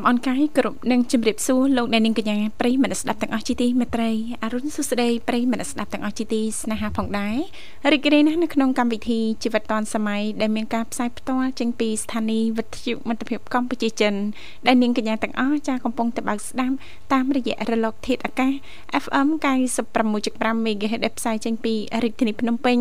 មអនុញ្ញាតលំអរកាយគ្រប់នឹងជម្រាបសួរលោកអ្នកនាងកញ្ញាប្រិយមិត្តស្ដាប់ទាំងអស់ជាទីមេត្រីអរុនសុស្ដីប្រិយមិត្តស្ដាប់ទាំងអស់ជាទីស្នេហាផងដែររីករាយណាស់នៅក្នុងកម្មវិធីជីវិតឌွန်សម័យដែលមានការផ្សាយផ្ទាល់ចេញពីស្ថានីយ៍វិទ្យុមិត្តភាពកម្ពុជាចិនដែលនាងកញ្ញាទាំងអស់ចាកំពុងតែបើកស្ដាប់តាមរយៈរលកធាតុអាកាស FM 96.5 MHz ដែលផ្សាយចេញពីរាជធានីភ្នំពេញ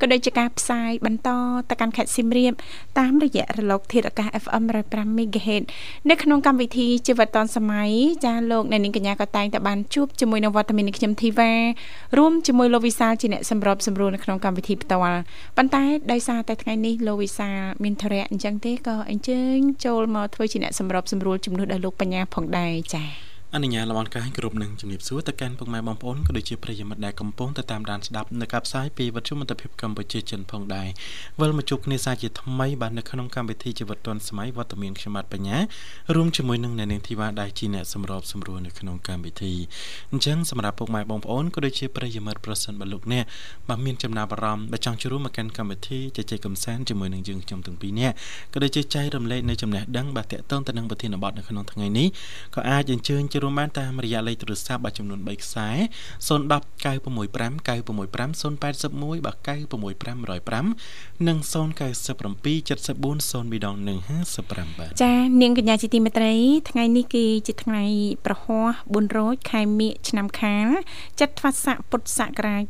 ក៏ដូចជាការផ្សាយបន្តទៅកាន់ខេត្តសៀមរាបតាមរយៈរលកធាតុអាកាស FM 105 MHz នៅក្នុងកម្មវិធីជីវិតឌុនសម័យចាលោកអ្នកនាងកញ្ញាក៏តែងតែបានជួបជាមួយនឹងវត្តមាននៃខ្ញុំធីវ៉ារួមជាមួយលោកវិសាលជាអ្នកសម្របសម្រួលនៅក្នុងកម្មវិធីផ្ទាល់ប៉ុន្តែដោយសារតែថ្ងៃនេះលោកវិសាលមានធរៈអញ្ចឹងទេក៏អញ្ជើញចូលមកធ្វើជាអ្នកសម្របសម្រួលជំនួសដល់លោកបញ្ញាផងដែរចា៎ អនុញ្ញាតលំអរកាយគ្រប់នឹងជំរាបសួរទៅកាន់ពុកម៉ែបងប្អូនក៏ដូចជាប្រិយមិត្តដែលកំពុងទៅតាមដានស្ដាប់នៅការផ្សាយពីវិទ្យុមិត្តភាពកម្ពុជាចិនផងដែរវិលមកជួបគ្នាសាជាថ្មីបាទនៅក្នុងកម្មវិធីជីវិតឌွန်សម័យវត្តមានខ្ញុំបាទបញ្ញារួមជាមួយនឹងអ្នកនាងធីវ៉ាដែលជាអ្នកសម្របសម្រួលនៅក្នុងកម្មវិធីអញ្ចឹងសម្រាប់ពុកម៉ែបងប្អូនក៏ដូចជាប្រិយមិត្តប្រសិនបើលោកអ្នកបាទមានចំណាប់អារម្មណ៍បើចង់ចូលរួមមកកាន់កម្មវិធីជជែកកម្សាន្តជាមួយនឹងយើងខ្ញុំទាំងពីរនាក់ក៏ដូចជាចែករំលែកនៅចំណេះដឹងបាទតកតងទៅនឹងប្រធានបទនៅក្នុងថ្ងៃនេះក៏អាចអញ្ជើញចូលរួមបានតាមរយៈលេខទូរស័ព្ទបាទចំនួន3ខ្សែ010 965 965 081បាទ965 105និង097 74 02ដង155បាទចានាងកញ្ញាជាទីមេត្រី ថ្ងៃនេះគឺជាថ្ងៃប្រហ័ស4រោចខែមិញឆ្នាំខាលចត្វាស័កពុទ្ធសករាជ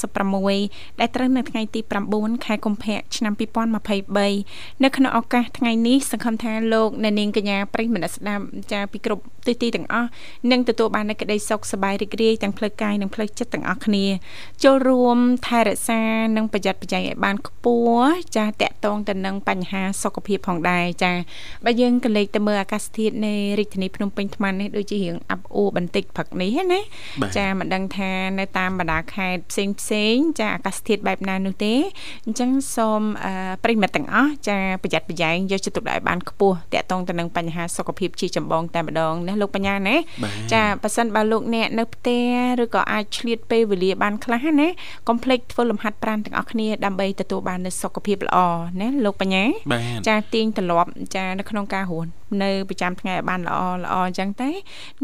2566ដែលត្រូវនៅថ្ងៃទី9ខែកុម្ភៈឆ្នាំ2023នៅក្នុងឱកាសថ្ងៃនេះសង្ឃឹមថាលោកអ្នកនាងកញ្ញាប្រិយមិត្តស្ដាប់ចាពីគ្រប់ទិសទីទាំងអស់និងទទួលបាននូវក្តីសុខសប្បាយរីករាយទាំងផ្លូវកាយនិងផ្លូវចិត្តទាំងអស់គ្នា ចូលរួមថែរក្សានិងប្រយ័ត្នប្រយែងឲ្យបានខ្ពស់ចាតកតងទៅនឹងបញ្ហាសុខភាពផងដែរចាបើយើងក៏លេខទៅមើលអាកាសធាតុនៃរាជធានីភ្នំពេញថ្មនេះដូចជារៀងអាប់អួរបន្តិចព្រឹកនេះណាចាមិនដឹងថានៅតាមបណ្ដាខេត្តផ្សេងផ្សេងចាអាកាសធាតុបែបណានោះទេអញ្ចឹងសូមប្រិមិត្តទាំងអស់ចាប្រយ័ត្នប្រយែងយកចិត្តទុកដាក់ឲ្យបានខ្ពស់តកតងទៅនឹងបញ្ហាសុខភាពជាចម្បងតែម្ដងណាលោកបញ្ញាណាចាប៉ះសិនបើលោកអ្នកនៅផ្ទះឬក៏អាចឆ្លៀតពេលវេលាបានខ្លះណាកុំភ្លេចធ្វើលំហាត់ប្រាណទាំងអស់គ្នាដើម្បីទទួលបាននូវសុខភាពល្អណាលោកបញ្ញាចាទាញត្រឡប់ចានៅក្នុងការរស់នៅប្រចាំថ្ងៃឲ្យបានល្អល្អអញ្ចឹងទេ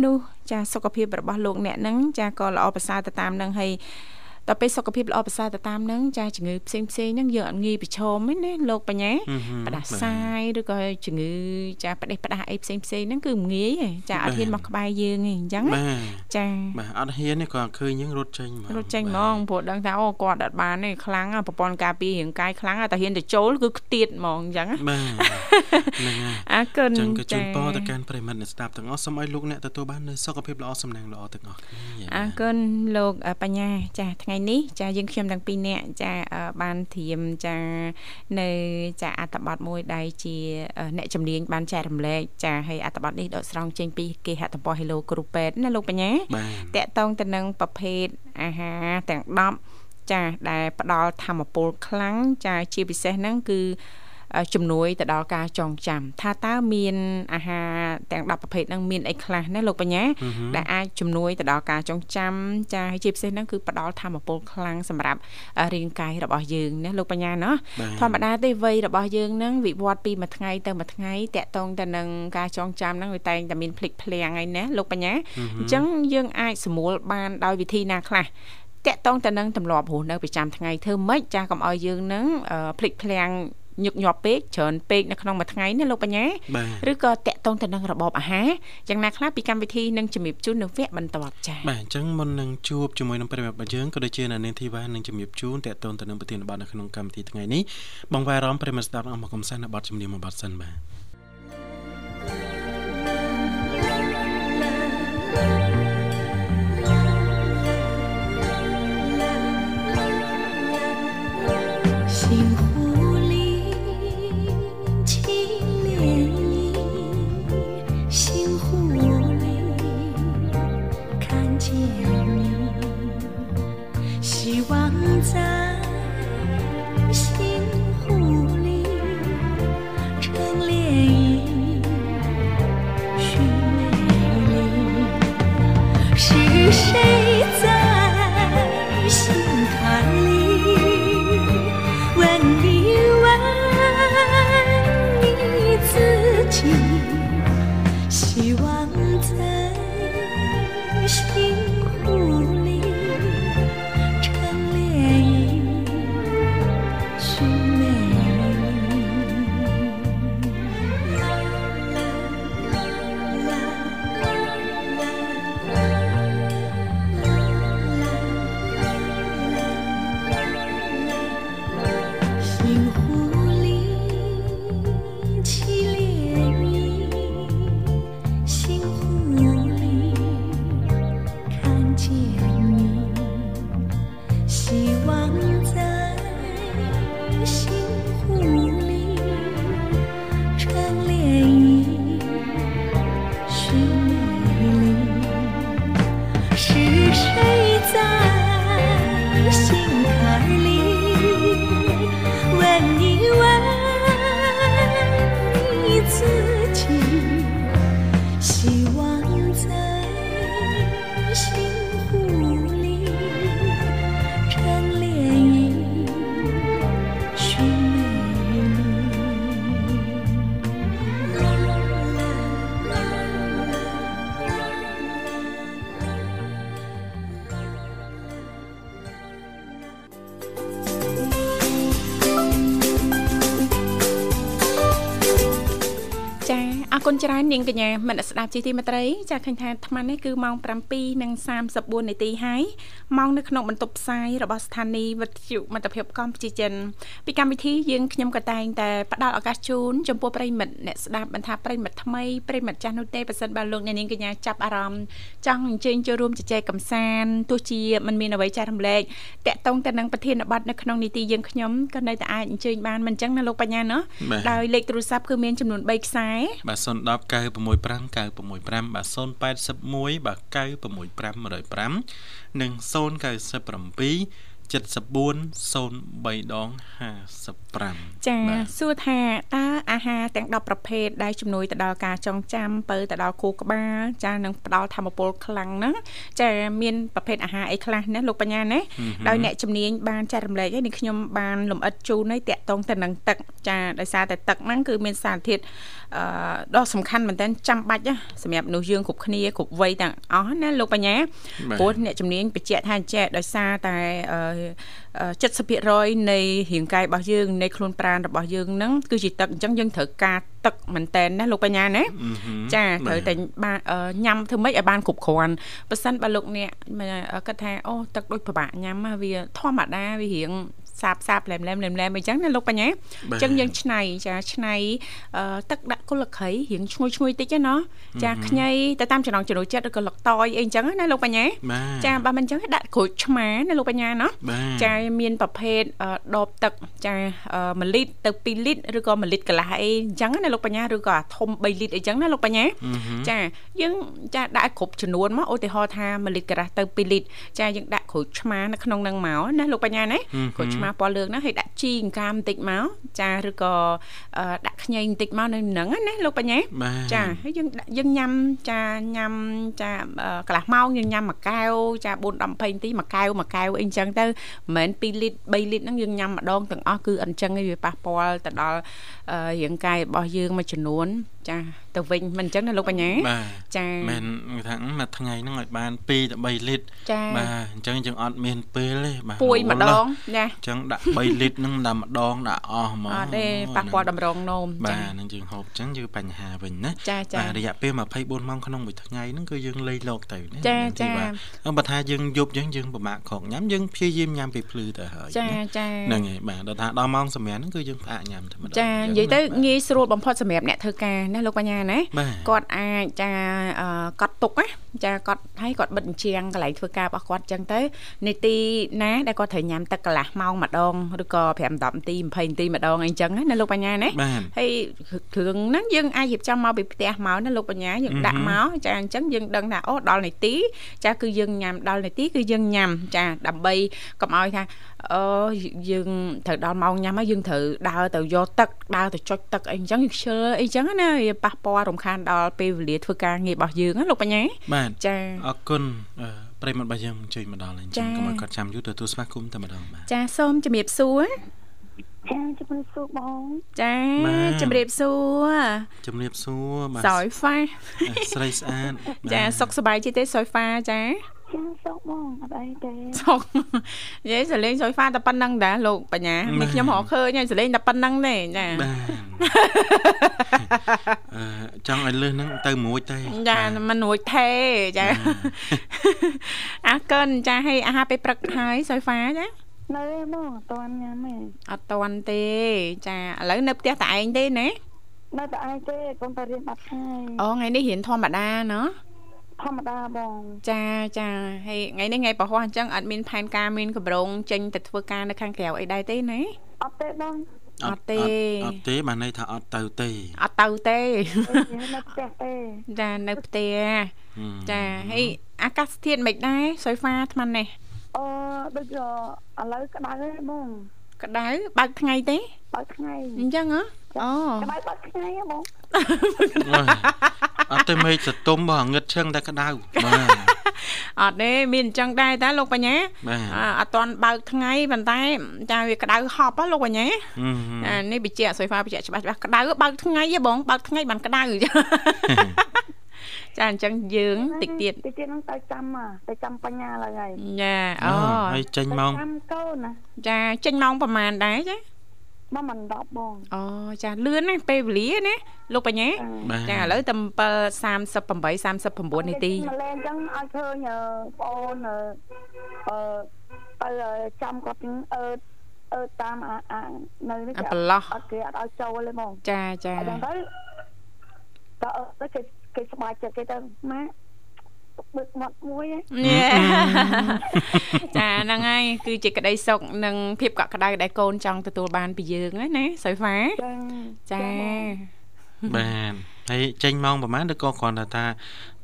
នោះចាសុខភាពរបស់លោកអ្នកនឹងចាក៏ល្អប្រសើរទៅតាមនឹងហើយ ដល់ពេលសុខភាពល្អប្រសើរទៅតាមហ្នឹងចាជំងឺផ្សេងផ្សេងហ្នឹងយើងអត់ងាយប្រឈមទេណាលោកបញ្ញាផ្ដាសាយឬក៏ជំងឺចាផ្ដេសផ្ដាសអីផ្សេងផ្សេងហ្នឹងគឺងាយទេចាអត់ហ៊ានមកក្បែរយើងទេអញ្ចឹងចាបាទអត់ហ៊ានទេគាត់ឃើញយើងរត់ចេញហ្មងរត់ចេញហ្មងព្រោះដឹងថាអូគាត់អត់បានទេខ្លាំងប្រព័ន្ធការពាររាងកាយខ្លាំងតែហ៊ានទៅចូលគឺខ្ទៀតហ្មងអញ្ចឹងបាទហ្នឹងហើយអរគុណចឹងក៏ជូនពរទៅកាន់ប្រិមិត្តអ្នកស្ដាប់ទាំងអស់សូមឲ្យលោកអ្នកទទួលបាននូវសុខភាពល្អសំណាងល្អទាំងអស់គ្នាអរគុណលោកបញ្ញាចាថ្ងៃថ្ងៃនេះចាយើងខ្ញុំទាំងពីរនាក់ចាបានធៀមចានៅចាអត្ថបទមួយដែលជាអ្នកជំនាញបានចែករំលែកចាហើយអត្ថបទនេះដកស្រង់ចេញពីគេហទំព័រ Hello គ្រូពេទ្យណាលោកបញ្ញាតកតងទៅនឹងប្រភេទអាហារទាំង10ចាដែលផ្ដល់ធម្មពលខ្លាំងចាជាពិសេសហ្នឹងគឺ ជំនួយទៅដល់ការចងចាំថាតើមានអាហារទាំង10ប្រភេទហ្នឹងមានអីខ្លះណាលោកបញ្ញាដែលអាចជំនួយទៅដល់ការចងចាំចាជាពិសេសហ្នឹងគឺផ្ដល់ធម៌ពលខ្លាំងសម្រាប់រាងកាយរបស់យើងណាលោកបញ្ញាណាធម្មតាទេវ័យរបស់យើងហ្នឹងវិវត្តពីមួយថ្ងៃទៅមួយថ្ងៃតកតងទៅនឹងការចងចាំហ្នឹងវាតែងតែមានភ្លេចភ្លាំងហើយណាលោកបញ្ញាអញ្ចឹងយើងអាចសម្រួលបានដោយវិធីណាខ្លះតកតងទៅនឹងទម្លាប់រស់នៅប្រចាំថ្ងៃធ្វើម៉េចចាកុំឲ្យយើងនឹងភ្លេចភ្លាំង ញឹកញាប់ពេកច្រើនពេកនៅក្នុងមួយថ្ងៃណាលោកបញ្ញាឬក៏តាក់ទងទៅនឹងរបបអាហារយ៉ាងណាខ្លះពីកម្មវិធីនឹងជំរាបជូននៅវគ្គបន្ទាប់ចា៎បាទអញ្ចឹងមុននឹងជួបជាមួយនឹងប្រិយមិត្តយើងក៏ដូចជានៅនាងធីវ៉ានឹងជំរាបជូនតាក់ទងទៅនឹងប្រធានបទនៅក្នុងកម្មវិធីថ្ងៃនេះបងវ៉ារ៉មប្រិយមិត្តស្ដាប់អស់មកកំសាន្តនៅបទជំនាញមួយបទសិនបាទ幸福。 ននាងកញ្ញាមនស្សស្ដាប់ជីទីមេត្រីចាឃើញថាអាត្មានេះគឺម៉ោង7:34នាទីហើយម៉ោងនៅក្នុងបន្ទប់ផ្សាយរបស់ស្ថានីយ៍វិទ្យុមិត្តភាពកម្ពុជាចិនពីកម្មវិធីយើងខ្ញុំក៏តែងតែផ្ដល់ឱកាសជូនចំពោះប្រិមិត្តអ្នកស្ដាប់បន្តថាប្រិមិត្តថ្មីប្រិមិត្តចាស់នោះទេប៉ះសិនបើលោកអ្នកនាងកញ្ញាចាប់អារម្មណ៍ចង់អញ្ជើញចូលរួមជជែកកម្សាន្តទោះជាมันមានអ្វីចែករំលែកតាក់ទងទៅនឹងប្រធានបទនៅក្នុងនីតិយើងខ្ញុំក៏នៅតែអាចអញ្ជើញបានមិនអញ្ចឹងណាលោកបញ្ញាណោះបាទដោយលេខទូរស័ព្ទគឺមានចំនួន3ខ្សែបាទ010 965 965បាទ081បាទ965 105និង097 74 03ដង55ចាបាទសួរថាតើអាហារទាំង10ប្រភេទដែលជំនួយទៅដល់ការចងចាំពើទៅដល់ខួរក្បាលចានឹងផ្ដល់ធមពលខ្លាំងហ្នឹងចាមានប្រភេទអាហារអីខ្លះណាលោកបញ្ញាណាដោយអ្នកជំនាញបានចែករំលែកឲ្យនេះខ្ញុំបានលំអិតជូនឲ្យតាក់ទងទៅនឹងទឹកចាដោយសារតែទឹកហ្នឹងគឺមានសារធាតុអឺ ដ៏សំខាន់មែនទែនចាំបាច់ណាសម្រាប់មនុស្សយើងគ្រប់គ្នាគ្រប់វ័យទាំងអស់ណាលោកបញ្ញាបាទព្រោះអ្នកជំនាញបញ្ជាក់ថាអញ្ចេះដោយសារតែអឺអឺ70%នៃរាងកាយរបស់យើងនៃខ្លួនប្រាណរបស់យើងហ្នឹងគឺជាទឹកអញ្ចឹងយើងត្រូវការទឹកមែនតែនណាលោកបញ្ញាណាអឺហឹមចាត្រូវបាទតែបានអឺញ៉ាំធ្វើម៉េចឲ្យបានគ្រប់គ្រាន់ប៉ះសិនបើលោកអ្នកគិតថាអូទឹកដូចពិបាកញ៉ាំហ่ะវាធម្មតាវារៀង សាបសាបឡែមឡែមឡែមឡែមអញ្ចឹងណាលោកបញ្ញាបាទអញ្ចឹងយើងឆ្នៃចាឆ្នៃអឺទឹកដាក់គុលខីរៀងឈ្ងុយឈ្ងុយតិចណាចាខ្ញីទៅតាមចំណង់ចំណូលចិត្តឬក៏លឹកតយអីអញ្ចឹងណាលោកបញ្ញាបាទចាបើមិនអញ្ចឹងដាក់ក្រូចឆ្មាណាលោកបញ្ញាណាបាទចាមានប្រភេទអឺដបទឹកចាអឺ1លីត្រទៅ2លីត្រឬក៏1លីត្រកន្លះអីអញ្ចឹងណាលោកបញ្ញាឬក៏អាធំ3លីត្រអីអញ្ចឹងណាលោកបញ្ញាអឺហឹមចាយើងចាដាក់គ្រប់ចំនួនមកឧទាហរណ៍ថា1លីត្រការ៉ាស់ទៅ2លីត្រចាយើងដាក់ក្រូចឆ្មានៅក្នុងនឹងមកណាលោកបញ្ញាណាហឹមក្រូចឆ្មាពណ៌លឿងហ្នឹងហើយដាក់ជីអង្កាមបន្តិចមកចាឬក៏អឺដាក់ខ្ញីបន្តិចមកនៅនឹងណាលោកបញ្ញាបាទចាហើយយើងដាក់យើងញ៉ាំចាញ៉ាំចាអឺកន្លះម៉ោងយើងញ៉ាំមួយកែវចា4 10 20នាទីមួយកែវមួយកែវអីអញ្ចឹងទៅមិនមែន2លីត្រ3លីត្រហ្នឹងយើងញ៉ាំម្ដងទាំងអស់គឺអញ្ចឹងឯងវាប៉ះពាល់ទៅដល់អឺរាងកាយរបស់យើងមួយចំនួន ចាទៅវិញមិនអញ្ចឹងណាលោកបញ្ញាបាទចាមែនគេថាមួយថ្ងៃហ្នឹងឲ្យបាន2ទៅ3លីត្រចាបាទអញ្ចឹងយើងអត់មានពេលទេបាទពួយម្ដងចាអញ្ចឹងដាក់3លីត្រហ្នឹងដាក់ម្ដងដាក់អស់ហ្មងអត់ទេប៉ះពាល់តម្រងនោមបាចាទហ្នឹងយើងហូបអញ្ចឹងគឺបញ្ហាវិញណាចាចាបាទរយៈពេល24ម៉ោងក្នុងមួយថ្ងៃហ្នឹងគឺយើងលៃលោកទៅណាចាចាបាទបើថាយើងយប់អញ្ចឹងយើងពិបាកក្រកញ៉ាំយើងព្យាយាមញ៉ាំពេលភ្លឺទៅហើយចាណាចាហ្នឹងហើយបាទដល់ថាដល់ម៉ោងសម្រាប់ហ្នឹងគឺយើងផ្អាកញ៉ាំតែម្ដងចានិយាយទៅងាយស្រួលបំផុតសម្រាប់អ្នកធ្វើការណាលោកបញ្ញាណាបាទគាត់អាចចាអឺកត់ទុកណាចាគាត់ឲ្យគាត់បិទអញ្ជាងកន្លែងធ្វើការរបស់គាត់អញ្ចឹងទៅនីតិណាដែលគាត់ត្រូវញ៉ាំទឹកកន្លះម៉ោងម្ដងឬក៏5 10នាទី20នាទីម្ដងអីចឹងណាលោកបញ្ញាណាបាទហើយគ្រឿងហ្នឹងយើងអាចរៀបចំមកពីផ្ទះមកណាលោកបញ្ញាយើងដាក់មកចាអញ្ចឹងយើងដឹងថាអូដល់នាទីចាគឺយើងញ៉ាំដល់នាទីគឺយើងញ៉ាំចាដើម្បីកុំឲ្យថា អូយើងត្រូវដល់ម៉ោងញ៉ាំហើយយើងត្រូវដើរទៅយកទឹកដើរទៅចុចទឹកអីអញ្ចឹងយើងខ្ជិលអីចឹងណាវាប៉ះពាល់រំខានដល់ពេលវេលាធ្វើការងាររបស់យើងណាលោកបញ្ញាបាទចាអរគុណអឺប្រិយមិត្តរបស់យើងជួយមកដល់ហើយអញ្ចឹងចា៎កុំឲ្យគាត់ចាំយូរទទួលស្វាគមន៍តែម្ដងបាទចាសូមជំរាបសួរចាជំរាបសួរបងចាបាទជំរាបសួរជំរាបសួរបាទសយហ្វាអឺស្រីស្អាតចាបាទសុខសប្បាយជាទេសយហ្វាចា ចាសោកបងអត់អីទេសុខនិយាយសលេងសយហ្វាតែប៉ុណ្្នឹងដែរលោកបញ្ញានេះខ្ញុំរកឃើញហើយសលេងតែប៉ុណ្្នឹងទេចាបាទអឺចង់ឲ្យលឺហ្នឹងទៅមួយទេចាបាទមិនរួចទេចាអរគុណចាឲ្យអាហារពេលព្រឹកហើយសយហ្វាចានៅឯបងអត់តាន់ញ៉ាំទេអត់តន់ទេ ចាឥឡូវនៅផ្ទះតែឯងទេណានៅតែឯងទេកូនទៅរៀនបាត់ថ្ងៃអូថ្ងៃនេះរៀនធម្មតាណោះ ធម្មតាបងចាចាហើយថ្ងៃនេះថ្ងៃប្រហោះអញ្ចឹងអត់មានផែនការមានកម្រងចេញទៅធ្វើការនៅខាងក្រៅអីដែរទេណាអត់ទេបងអត់ទេអត់ទេបានន័យថាអត់ទៅទេអត់ទៅទេនៅផ្ទះទេចានៅផ្ទះហឹមចាហើយអាកាសធាតុមិនដែរសុយហ្វាអាត្មានេះអឺដូចឥឡូវក្តៅទេបង ក្តៅបើកថ្ងៃទេបើកថ្ងៃអញ្ចឹងហ៎អូក្តៅបើកថ្ងៃហ៎បងអើយអត់ទេមេឃសតុំបងងឹតឈឹងតែក្តៅបាទអត់ទេមានអញ្ចឹងដែរតាលោកបញ្ញាបាទអ่าអត់ទាន់បើកថ្ងៃប៉ុន្តែចាវាក្តៅហប់ហ៎លោកបញ្ញាហឹមអានេះបញ្ជាក់សុយហ្វាបញ្ជាក់ច្បាស់ច្បាស់ក្តៅបើកថ្ងៃហ៎បងបើកថ្ងៃបានក្តៅ ចាអញ្ចឹងយើងតិចទៀតតិចទៀតហ្នឹងទៅចាំហ่ะទៅចាំបញ្ញាឡើយហើយចាអូហើយចេញទៅម៉ោងចាំកូនណាចាចេញម៉ោងប្រហែលដែរចាមកមិន10បងអូចាលឿនណាស់ពេលវេលាណាលោកបញ្ញាបាទចាឥឡូវតែ7:38 39នាទីមកលេងអញ្ចឹងឲ្យឃើញអឺបងអូនអឺអឺទៅចាំគាត់អឺអឺតាមអាអានៅនេះអាប្រឡោះអត់គេអត់ឲ្យចូលទេបងចាចាអញ្ចឹងទៅតើអឺទៅគេ គេស្បាច់ចិត្តគេទៅម៉ាក់បឹកមាត់មួយហ៎ញ៉ែចាហ្នឹងហើយគឺជាក្តីសុខនិងភាពកក់ក្ដៅដែលកូនចង់ទទួលបានពីយើងហ្នឹងណាសុយហ្វាចឹងចាបាទហើយចេញម៉ោងប្រហែលឬក៏គ្រាន់តែថា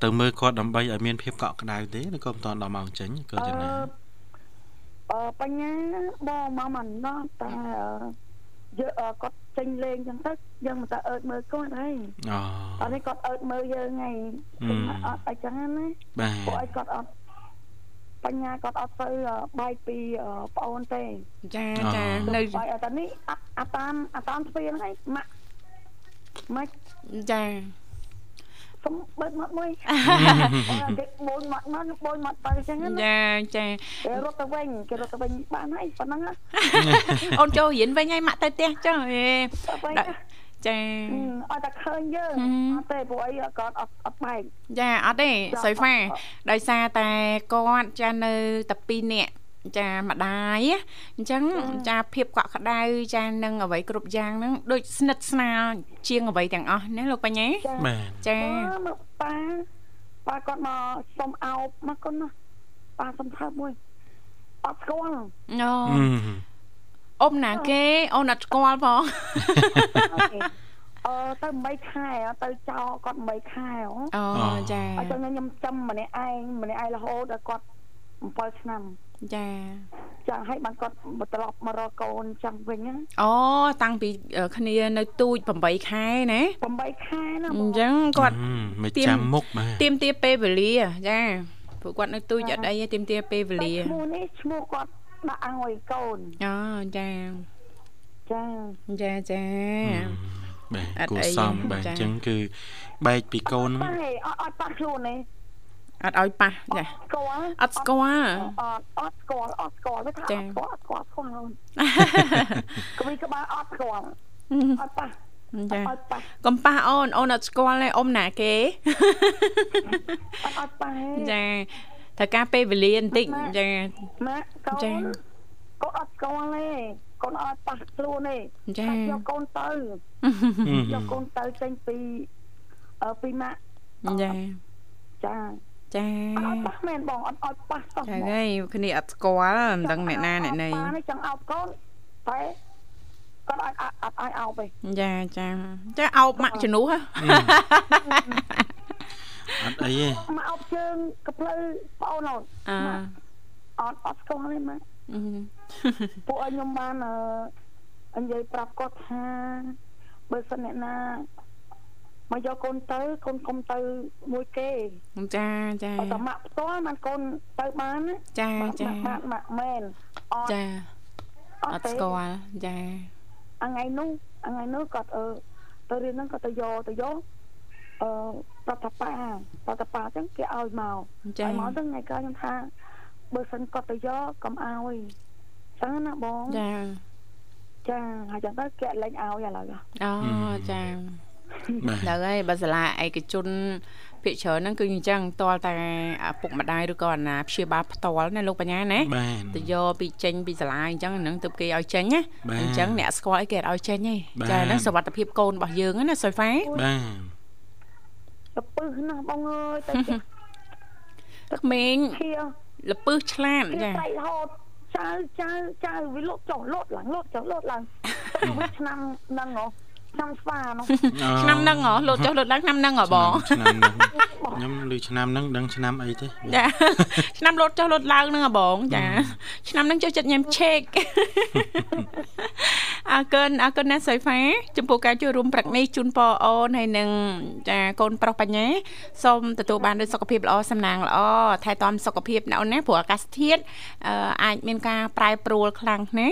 ទៅមើលគាត់ដើម្បីឲ្យមានភាពកក់ក្ដៅទេឬក៏មិនតាន់ដល់ម៉ោងចេញក៏អឺយ៉ាងណាអឺបញ្ញាបងមកមិនដល់តែអឺយើងអឺគាត់ចេញលេងចឹងទៅ យើងមិនតែអើតមើលគាត់ហើយអូអត់នេះគាត់អើតមើលយើងហើយហឹមអត់អញ្ចឹងណាបាទពួកឲ្យគាត់អត់បញ្ញាគាត់អត់ទៅបាយពីប្អូនទេចាចានៅបាយអត់តែនេះអត់អាតាមអាតាមទ្វារហ្នឹងឯងម៉ាក់ម៉ាក់ចាសុំបើកមាត់មួយអូគេបូនមាត់មកបូនមាត់ទៅអញ្ចឹងណាចាចាគេរត់ទៅវិញគេរត់ទៅវិញបានហើយប៉ុណ្ណឹងណាអូនចូលរៀនវិញហើយម៉ាក់ទៅផ្ទះចុះអេទៅវិញដាក់ ចាអត់តែឃើញយើងហឹមអត់ទេពួកអីគាត់អត់អត់បែកចាអត់ទេសុយហ្វាដោយសារតែគាត់ចានៅតែ2នាក់ចាម្ដាយណាអញ្ចឹងចាភាពកក់ក្ដៅចានឹងអ្វីគ្រប់យ៉ាងហ្នឹងដូចស្និទ្ធស្នាលជាងអ្វីទាំងអស់ណាលោកបញ្ញាចាបាទចាអឺមកប៉ាប៉ាគាត់មកសុំអោបមកគុណណាប៉ាសុំថើបមួយអត់ស្គាល់អូហឹម អ៊ំណាគេអូនអត់ស្គាល់ផងអឺទៅ8ខែហ៎ទៅចោលគាត់8ខែហ៎អូចាអញ្ចឹងខ្ញុំចាំម្នាក់ឯងម្នាក់ឯងរហូតដល់គាត់7ឆ្នាំចាចាឲ្យបានគាត់មកត្រឡប់មករកកូនចាំវិញណាអូតាំងពីអឺគ្នានៅទូច8ខែណា8ខែណាអបងញ្ចឹងគាត់ហឹមមិនទៀមចាំមុខបាទទៀមទាពេលវេលាចាព្រោះគាត់នៅទូចអត់អីទេទៀមទាពេលវេលាឈ្មោះនេះឈ្មោះគាត់ ដាក់ឲ្យកូនអូចាចាចាចាបាទអត់គួរអីសមបាទចាអញ្ចឹងគឺបែកពីកូនប៉ាអត់អត់ប៉ាខ្លួនទេអត់ឲ្យប៉ះចាស្គាល់អត់ស្គាល់អត់អត់ស្គាល់អត់ស្គាល់ទេថាអចាត់ស្គាល់អត់ស្គាល់ស្គាល់អូនក្បីក្បាលអត់ស្គាល់អត់ប៉ាចាអត់ប៉ាកំប៉ះអូនអូនអត់ស្គាល់ទេអ៊ំណាគេអត់អត់ប៉ាចា ត្រូវការពេលវេលាបន្តិចចាម៉ាក់កូចានកូនអត់ស្គាល់ទេកូនអត់ប៉ះខ្លួនទេចាតែយកកូនទៅហឹមយកកូនទៅចេញពីអឺពីម៉ាក់ចាចាចាអត់ប៉ះមែនបងអត់អត់ប៉ះសោះចាហើយគ្នាអត់ស្គាល់មិនដឹងអ្នកណាអ្នកណីប៉ានេះចង់អោបកូនតែគាត់អត់អត់ឲ្យអោបទេចាចាចាអោបម៉ាក់ជំនួសហ៎ អត់អីទេមកអោបជើងកផ្លូវបងអូនអត់អឺអត់អត់ស្គាល់ទេម៉ាក់អឺពួកឲ្យខ្ញុំបានអឺនិយាយប្រាប់គាត់ថាបើសិនអ្នកណាមកយកកូនទៅកូនកុំទៅមួយគេចាចាបើតែម៉ាក់ផ្ទាល់បានកូនទៅបានណាចាម៉ាក់ចាម៉ាក់ម៉ាក់មែនអត់ចាអត់ស្គាល់ចាថ្ងៃនោះថ្ងៃនោះគាត់អឺទៅរៀនហ្នឹងគាត់ទៅយកទៅយក អឺប្រតប៉ាប្រតប៉ាអញ្ចឹងគេឲ្យមកចាឲ្យមកទៅថ្ងៃក្រោយខ្ញុំថាបើសិនគាត់ទៅយកកុំឲ្យចឹងណាបងចាចាហើយចឹងទៅគេអត់លែងឲ្យឥឡូវអូចាបាទហ្នឹងហើយបើសាលាឯកជនភាគច្រើនហ្នឹងគឺអញ្ចឹងតលតែឪពុកម្ដាយឬក៏អាណាព្យាបាលផ្ទាល់ណាលោកបញ្ញាណាបាទទៅយកពីចេញពីសាលាអញ្ចឹងហ្នឹងទើបគេឲ្យចេញណាបាទអញ្ចឹងអ្នកស្គាល់អីគេអត់ឲ្យចេញទេបាទចាហ្នឹងសុវត្ថិភាពកូនរបស់យើងណាសុយហ្វាបាទ ទៅពឹសណាស់បងអើយទៅចេះក្មេងធៀលពឹសឆ្លាតគេចាត្រៃរហូតចៅចៅចៅវាលោតចុះលោតឡើងលោតចុះលោតឡើងទៅវាឆ្នាំហ្នឹងហ៎ ឆ្នាំស្វានោះឆ្នាំហ្នឹងហ៎លោតចុះលោតឡើងឆ្នាំហ្នឹងហ៎បងឆ្នាំហ្នឹងខ្ញុំឮឆ្នាំហ្នឹងដឹងឆ្នាំអីទេចាឆ្នាំលោតចុះលោតឡើងហ្នឹងហ៎បងចាឆ្នាំហ្នឹងចូលចិត្តញ៉ាំឆេកអរគុណអរគុណណាស់សុយហ្វាចំពោះការចូលរួមព្រឹកនេះជូនពរអូនហើយនឹងចាកូនប្រុសបញ្ញាសូមទទួលបាននូវសុខភាពល្អសំណាងល្អថែទាំសុខភាពណាអូនណាព្រោះអាកាសធាតុអឺអាចមានការប្រែប្រួលខ្លាំងណា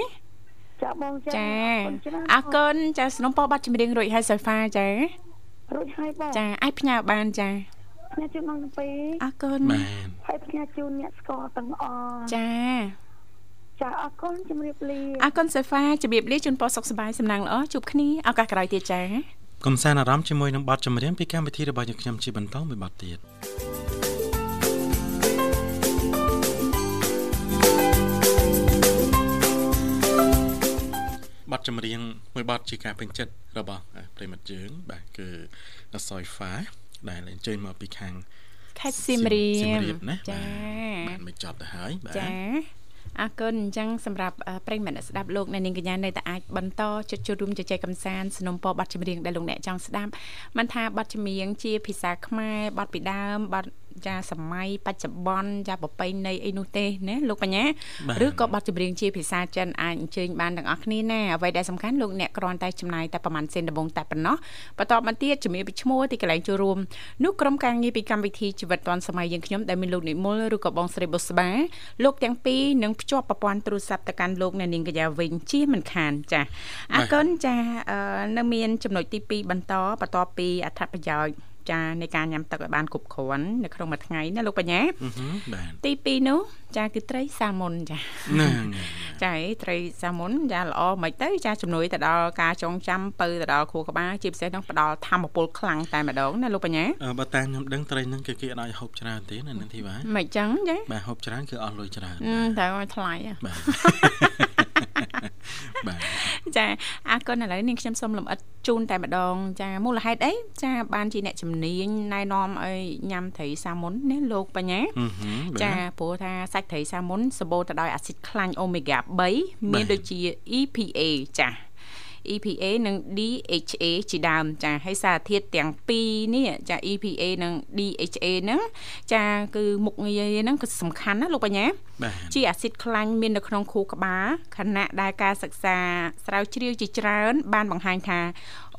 ចាបងចាចាអរគុណច្រើនអរគុណចាสนុំពរបាត់ចម្រៀងរួចហើយសូហ្វាចារួចហើយបងចាអាចផ្ញើបានចាផ្ញើជូនបងទាំងពីរអរគុណបាទហើយផ្ញើជូនអ្នកស្គាល់ទាំងអស់ចាចាអរគុណជំរាបលាអរគុណសូហ្វាជម្រាបលាជូនពរសុខសប្បាយសំណាងល្អជួបគ្នាឱកាសក្រោយទៀតចាកំសាន្តអារម្មណ៍ជាមួយនឹងបទចម្រៀងពីកម្មវិធីរបស់យើងខ្ញុំជាបន្តមួយបទទៀត បទចម្រៀងមួយបទជាការពេញចិត្តរបស់ប្រិមិត្តយើងបាទគឺអសយហ្វាដែលអញ្ជើញមកពីខាងខេត្តសៀមរាសៀមបរាបណាចាបាទមិនចប់ទៅហើយបាទចាអរគុណអញ្ចឹងសម្រាប់អឺប្រិយមិត្តអ្នកស្ដាប់លោកអ្នកនាងកញ្ញានៅតែអាចបន្តជិតជួបរួមជជែកកម្សាន្តสนុំពរប័ណ្ណចម្រៀងដែលលោកអ្នកចង់ស្ដាប់មិនថាប័ណ្ណចម្រៀងជាភាសាខ្មែរប័ណ្ណពីដើមប័ណ្ណ ចាសម័យបច្ចុប្បន្នចាប្រពៃណីអីនោះទេណាលោកបញ្ញាបាទឬក៏ប័ណ្ណចម្រៀងជាភាសាចិនអាចអញ្ជើញបានទាំងអស់គ្នាណាអ្វីដែលសំខាន់លោកអ្នកគ្រាន់តែចំណាយតែប្រហែលសេនដំបងតែប៉ុណ្ណោះបន្តមកទៀតជំរាបពីឈ្មោះទីកន្លែងចូលរួមនោះក្រុមការងារពីកម្មវិធីជីវិតឌွန်សម័យយើងខ្ញុំដែលមានលោកនិមលឬក៏បងស្រីបុស្បាលោកទាំងពីរនឹងភ្ជាប់ប្រព័ន្ធទូរស័ព្ទទៅកាន់លោកអ្នកនាងកញ្ញាវិញជាមិនខានចាអរគុណចាអឺនៅមានចំណុចទី2បន្តបន្ទាប់ពីអត្ថប្រយោជន៍ ចានៃការញ៉ាំទឹកឲ្យបានគ្រប់គ្រាន់នៅក្នុងមួយថ្ងៃណាលោកបញ្ញាអឺហឺបាទទី2នោះចាគឺត្រីសាម៉ុនចាហ្នឹងចាឯត្រីសាមុនចាល្អមិនទៅចាជំនួយទៅដល់ការចងចាំពៅទៅដល់ខួរក្បាលជាពិសេសនោះផ្ដល់ធម្មពលខ្លាំងតែម្ដងណាលោកបញ្ញាអឺបើតាមខ្ញុំដឹងត្រីហ្នឹងគឺគេអត់ឲ្យហូបច្រើនទេនៅនឹងធីវ៉ាមិនចឹងចាបាទហូបច្រើនគឺអស់លុយច្រើនអឺតែឲ្យថ្លៃហ៎បាទ បាទចាអរគុណឥឡូវនាងខ្ញុំសូមលំអិតជូនតែម្ដង ចាមូលហេតុអីចាបានជាអ្នកជំនាញណែនាំឲ្យញ៉ាំត្រីសាមុនណាលោកបញ្ញាអឺហឺបាទចាព្រោះថាសាច់ត្រីសាមុនសម្បូរទៅដោយអាស៊ីតខ្លាញ់អូមេហ្គា3មានដូចជា EPA ចា EPA និង DHA ជាដើមចាហើយសារធាតុទាំងពីរនេះចា EPA និង DHA ហ្នឹងចាគឺមុខងារហ្នឹងគឺសំខាន់ណាលោកបញ្ញាបាទជាអាស៊ីតខ្លាញ់មាននៅក្នុងខួរក្បាលខណៈដែលការសិក្សាស្រាវជ្រាវជាច្រើន បានបង្ហាញថា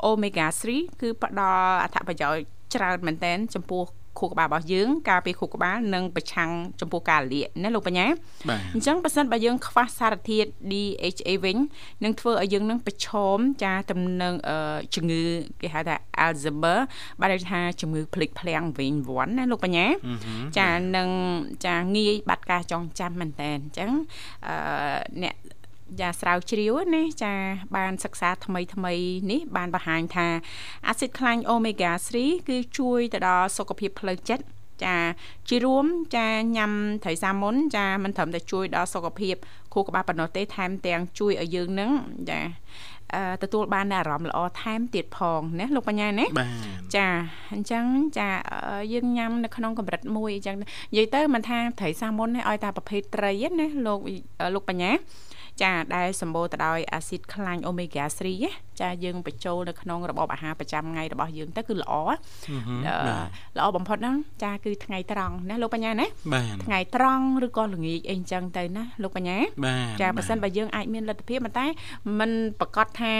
Omega 3គឺផ្ដល់អត្ថប្រយោជន៍ច្រើនមែនទែនចំពោះ ខួរក្បាលរបស់យើងការពារខួរក្បាលនិងប្រឆាំងចំពោះការលាកណាលោកបញ្ញាបាទអញ្ចឹងបើសិនបើយើងខ្វះសារធាតុ DHA វិញនឹងធ្វើឲ្យយើងនឹងប្រឈមចាទំនឹងអឺជំងឺគេហៅថា Alzheimer បានន័យថាជំងឺភ្លេចភ្លាំងវិញវាន់ណាលោកបញ្ញាអឺហឺចានឹងចាងាយបាត់ការចងចាំមែនតើអញ្ចឹងអឺអ្នក ចាស្រាវជ្រាវណាចាបានសិក្សាថ្មីថ្មីនេះបានបង្ហាញថាអាស៊ីតខ្លាញ់ omega 3គឺជួយទៅដល់សុខភាពផ្លូវចិត្តចាជារួមចាញ៉ាំត្រីសាម៉ុនចាមិនត្រឹមតែជួយដល់សុខភាពខួរក្បាលប៉ុណ្ណោះទេថែមទាំងជួយឲ្យយើងនឹងចាអឺទទួលបាននូវអារម្មណ៍ល្អថែមទៀតផងណាលោកបញ្ញាណាបាទចាអញ្ចឹងចាអឺយើងញ៉ាំនៅក្នុងកម្រិតមួយអញ្ចឹងនិយាយទៅមិនថាត្រីសាម៉ុនទេឲ្យតែប្រភេទត្រីទេណាលោកអឺលោកបញ្ញា ចាដែលសម្បូរទៅដោយអាស៊ីតខ្លាញ់អូមេហ្គា3ណាចាយើងបញ្ចូលនៅក្នុងរបបអាហារប្រចាំថ្ងៃរបស់យើងទៅគឺល្អអឺហឹមអឺបាទល្អបំផុតហ្នឹងចាគឺថ្ងៃត្រង់ណាលោកបញ្ញាណាបាទថ្ងៃត្រង់ឬក៏ល្ងាចអីអញ្ចឹងទៅណាលោកបញ្ញាបាទចាបើសិនបើយើងអាចមានលទ្ធភាពប៉ុន្តែมันប្រកាសថា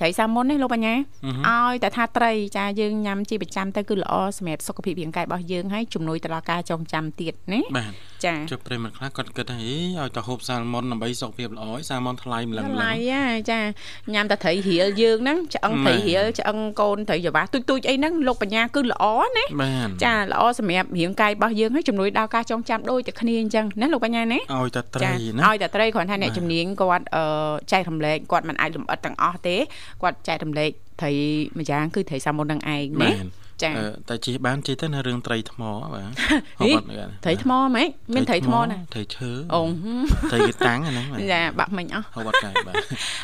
ត្រីសាម៉ុននេះលោកបញ្ញាអឺហឹមឲ្យតែថាត្រីចាយើងញ៉ាំជាប្រចាំទៅគឺល្អសម្រាប់សុខភាពរាងកាយរបស់យើងហើយជំនួយទៅដល់ការចងចាំទៀតណាបាទ ចាចុះប្រិមត្តខ្លះគាត់គិតថាអីឲ្យតែហូបសាល់ម៉ុនដើម្បីសុខភាពល្អឯងសាល់ម៉ុនថ្លៃម្លឹងម្លឹឡៃងហ่าចាញ៉ាំតែត្រីរៀលយើងហ្នឹងឆ្អឹងត្រីរៀលឆ្អឹងកូនត្រីច្របាទូចទូចៗអីហ្នឹងលោកបញ្ញាគឺល្អណាបាទចាល្អសម្រាប់រាងកាយរបស់យើងហើយជំនួយដល់ការចងចាំដូចតែគ្នាអញ្ចឹងណាលោកបញ្ញាណាឲ្យតែត្រីចាណាឲ្យតែត្រីគ្រាន់ថាអ្នកបាទជំនាញគាត់អឺចែករំលែកគាត់មិនអាចលំអិតទាំងអស់ទេគាត់ចែករំលែកត្រីមួយយ៉ាងគឺត្រីសាម៉ុននឹងឯងណាបាទ ចាអឺតែជិះបានជិះទៅនៅរឿងត្រីថ្មបាទហីហូបអត់ដែរត្រីថ្មហ្មងមានត្រីថ្មណាត្រីឈើអូត្រីគេតាំងអាហ្នឹងបាទចាបាក់មិញអស់ហូបអត់ដែរបាទ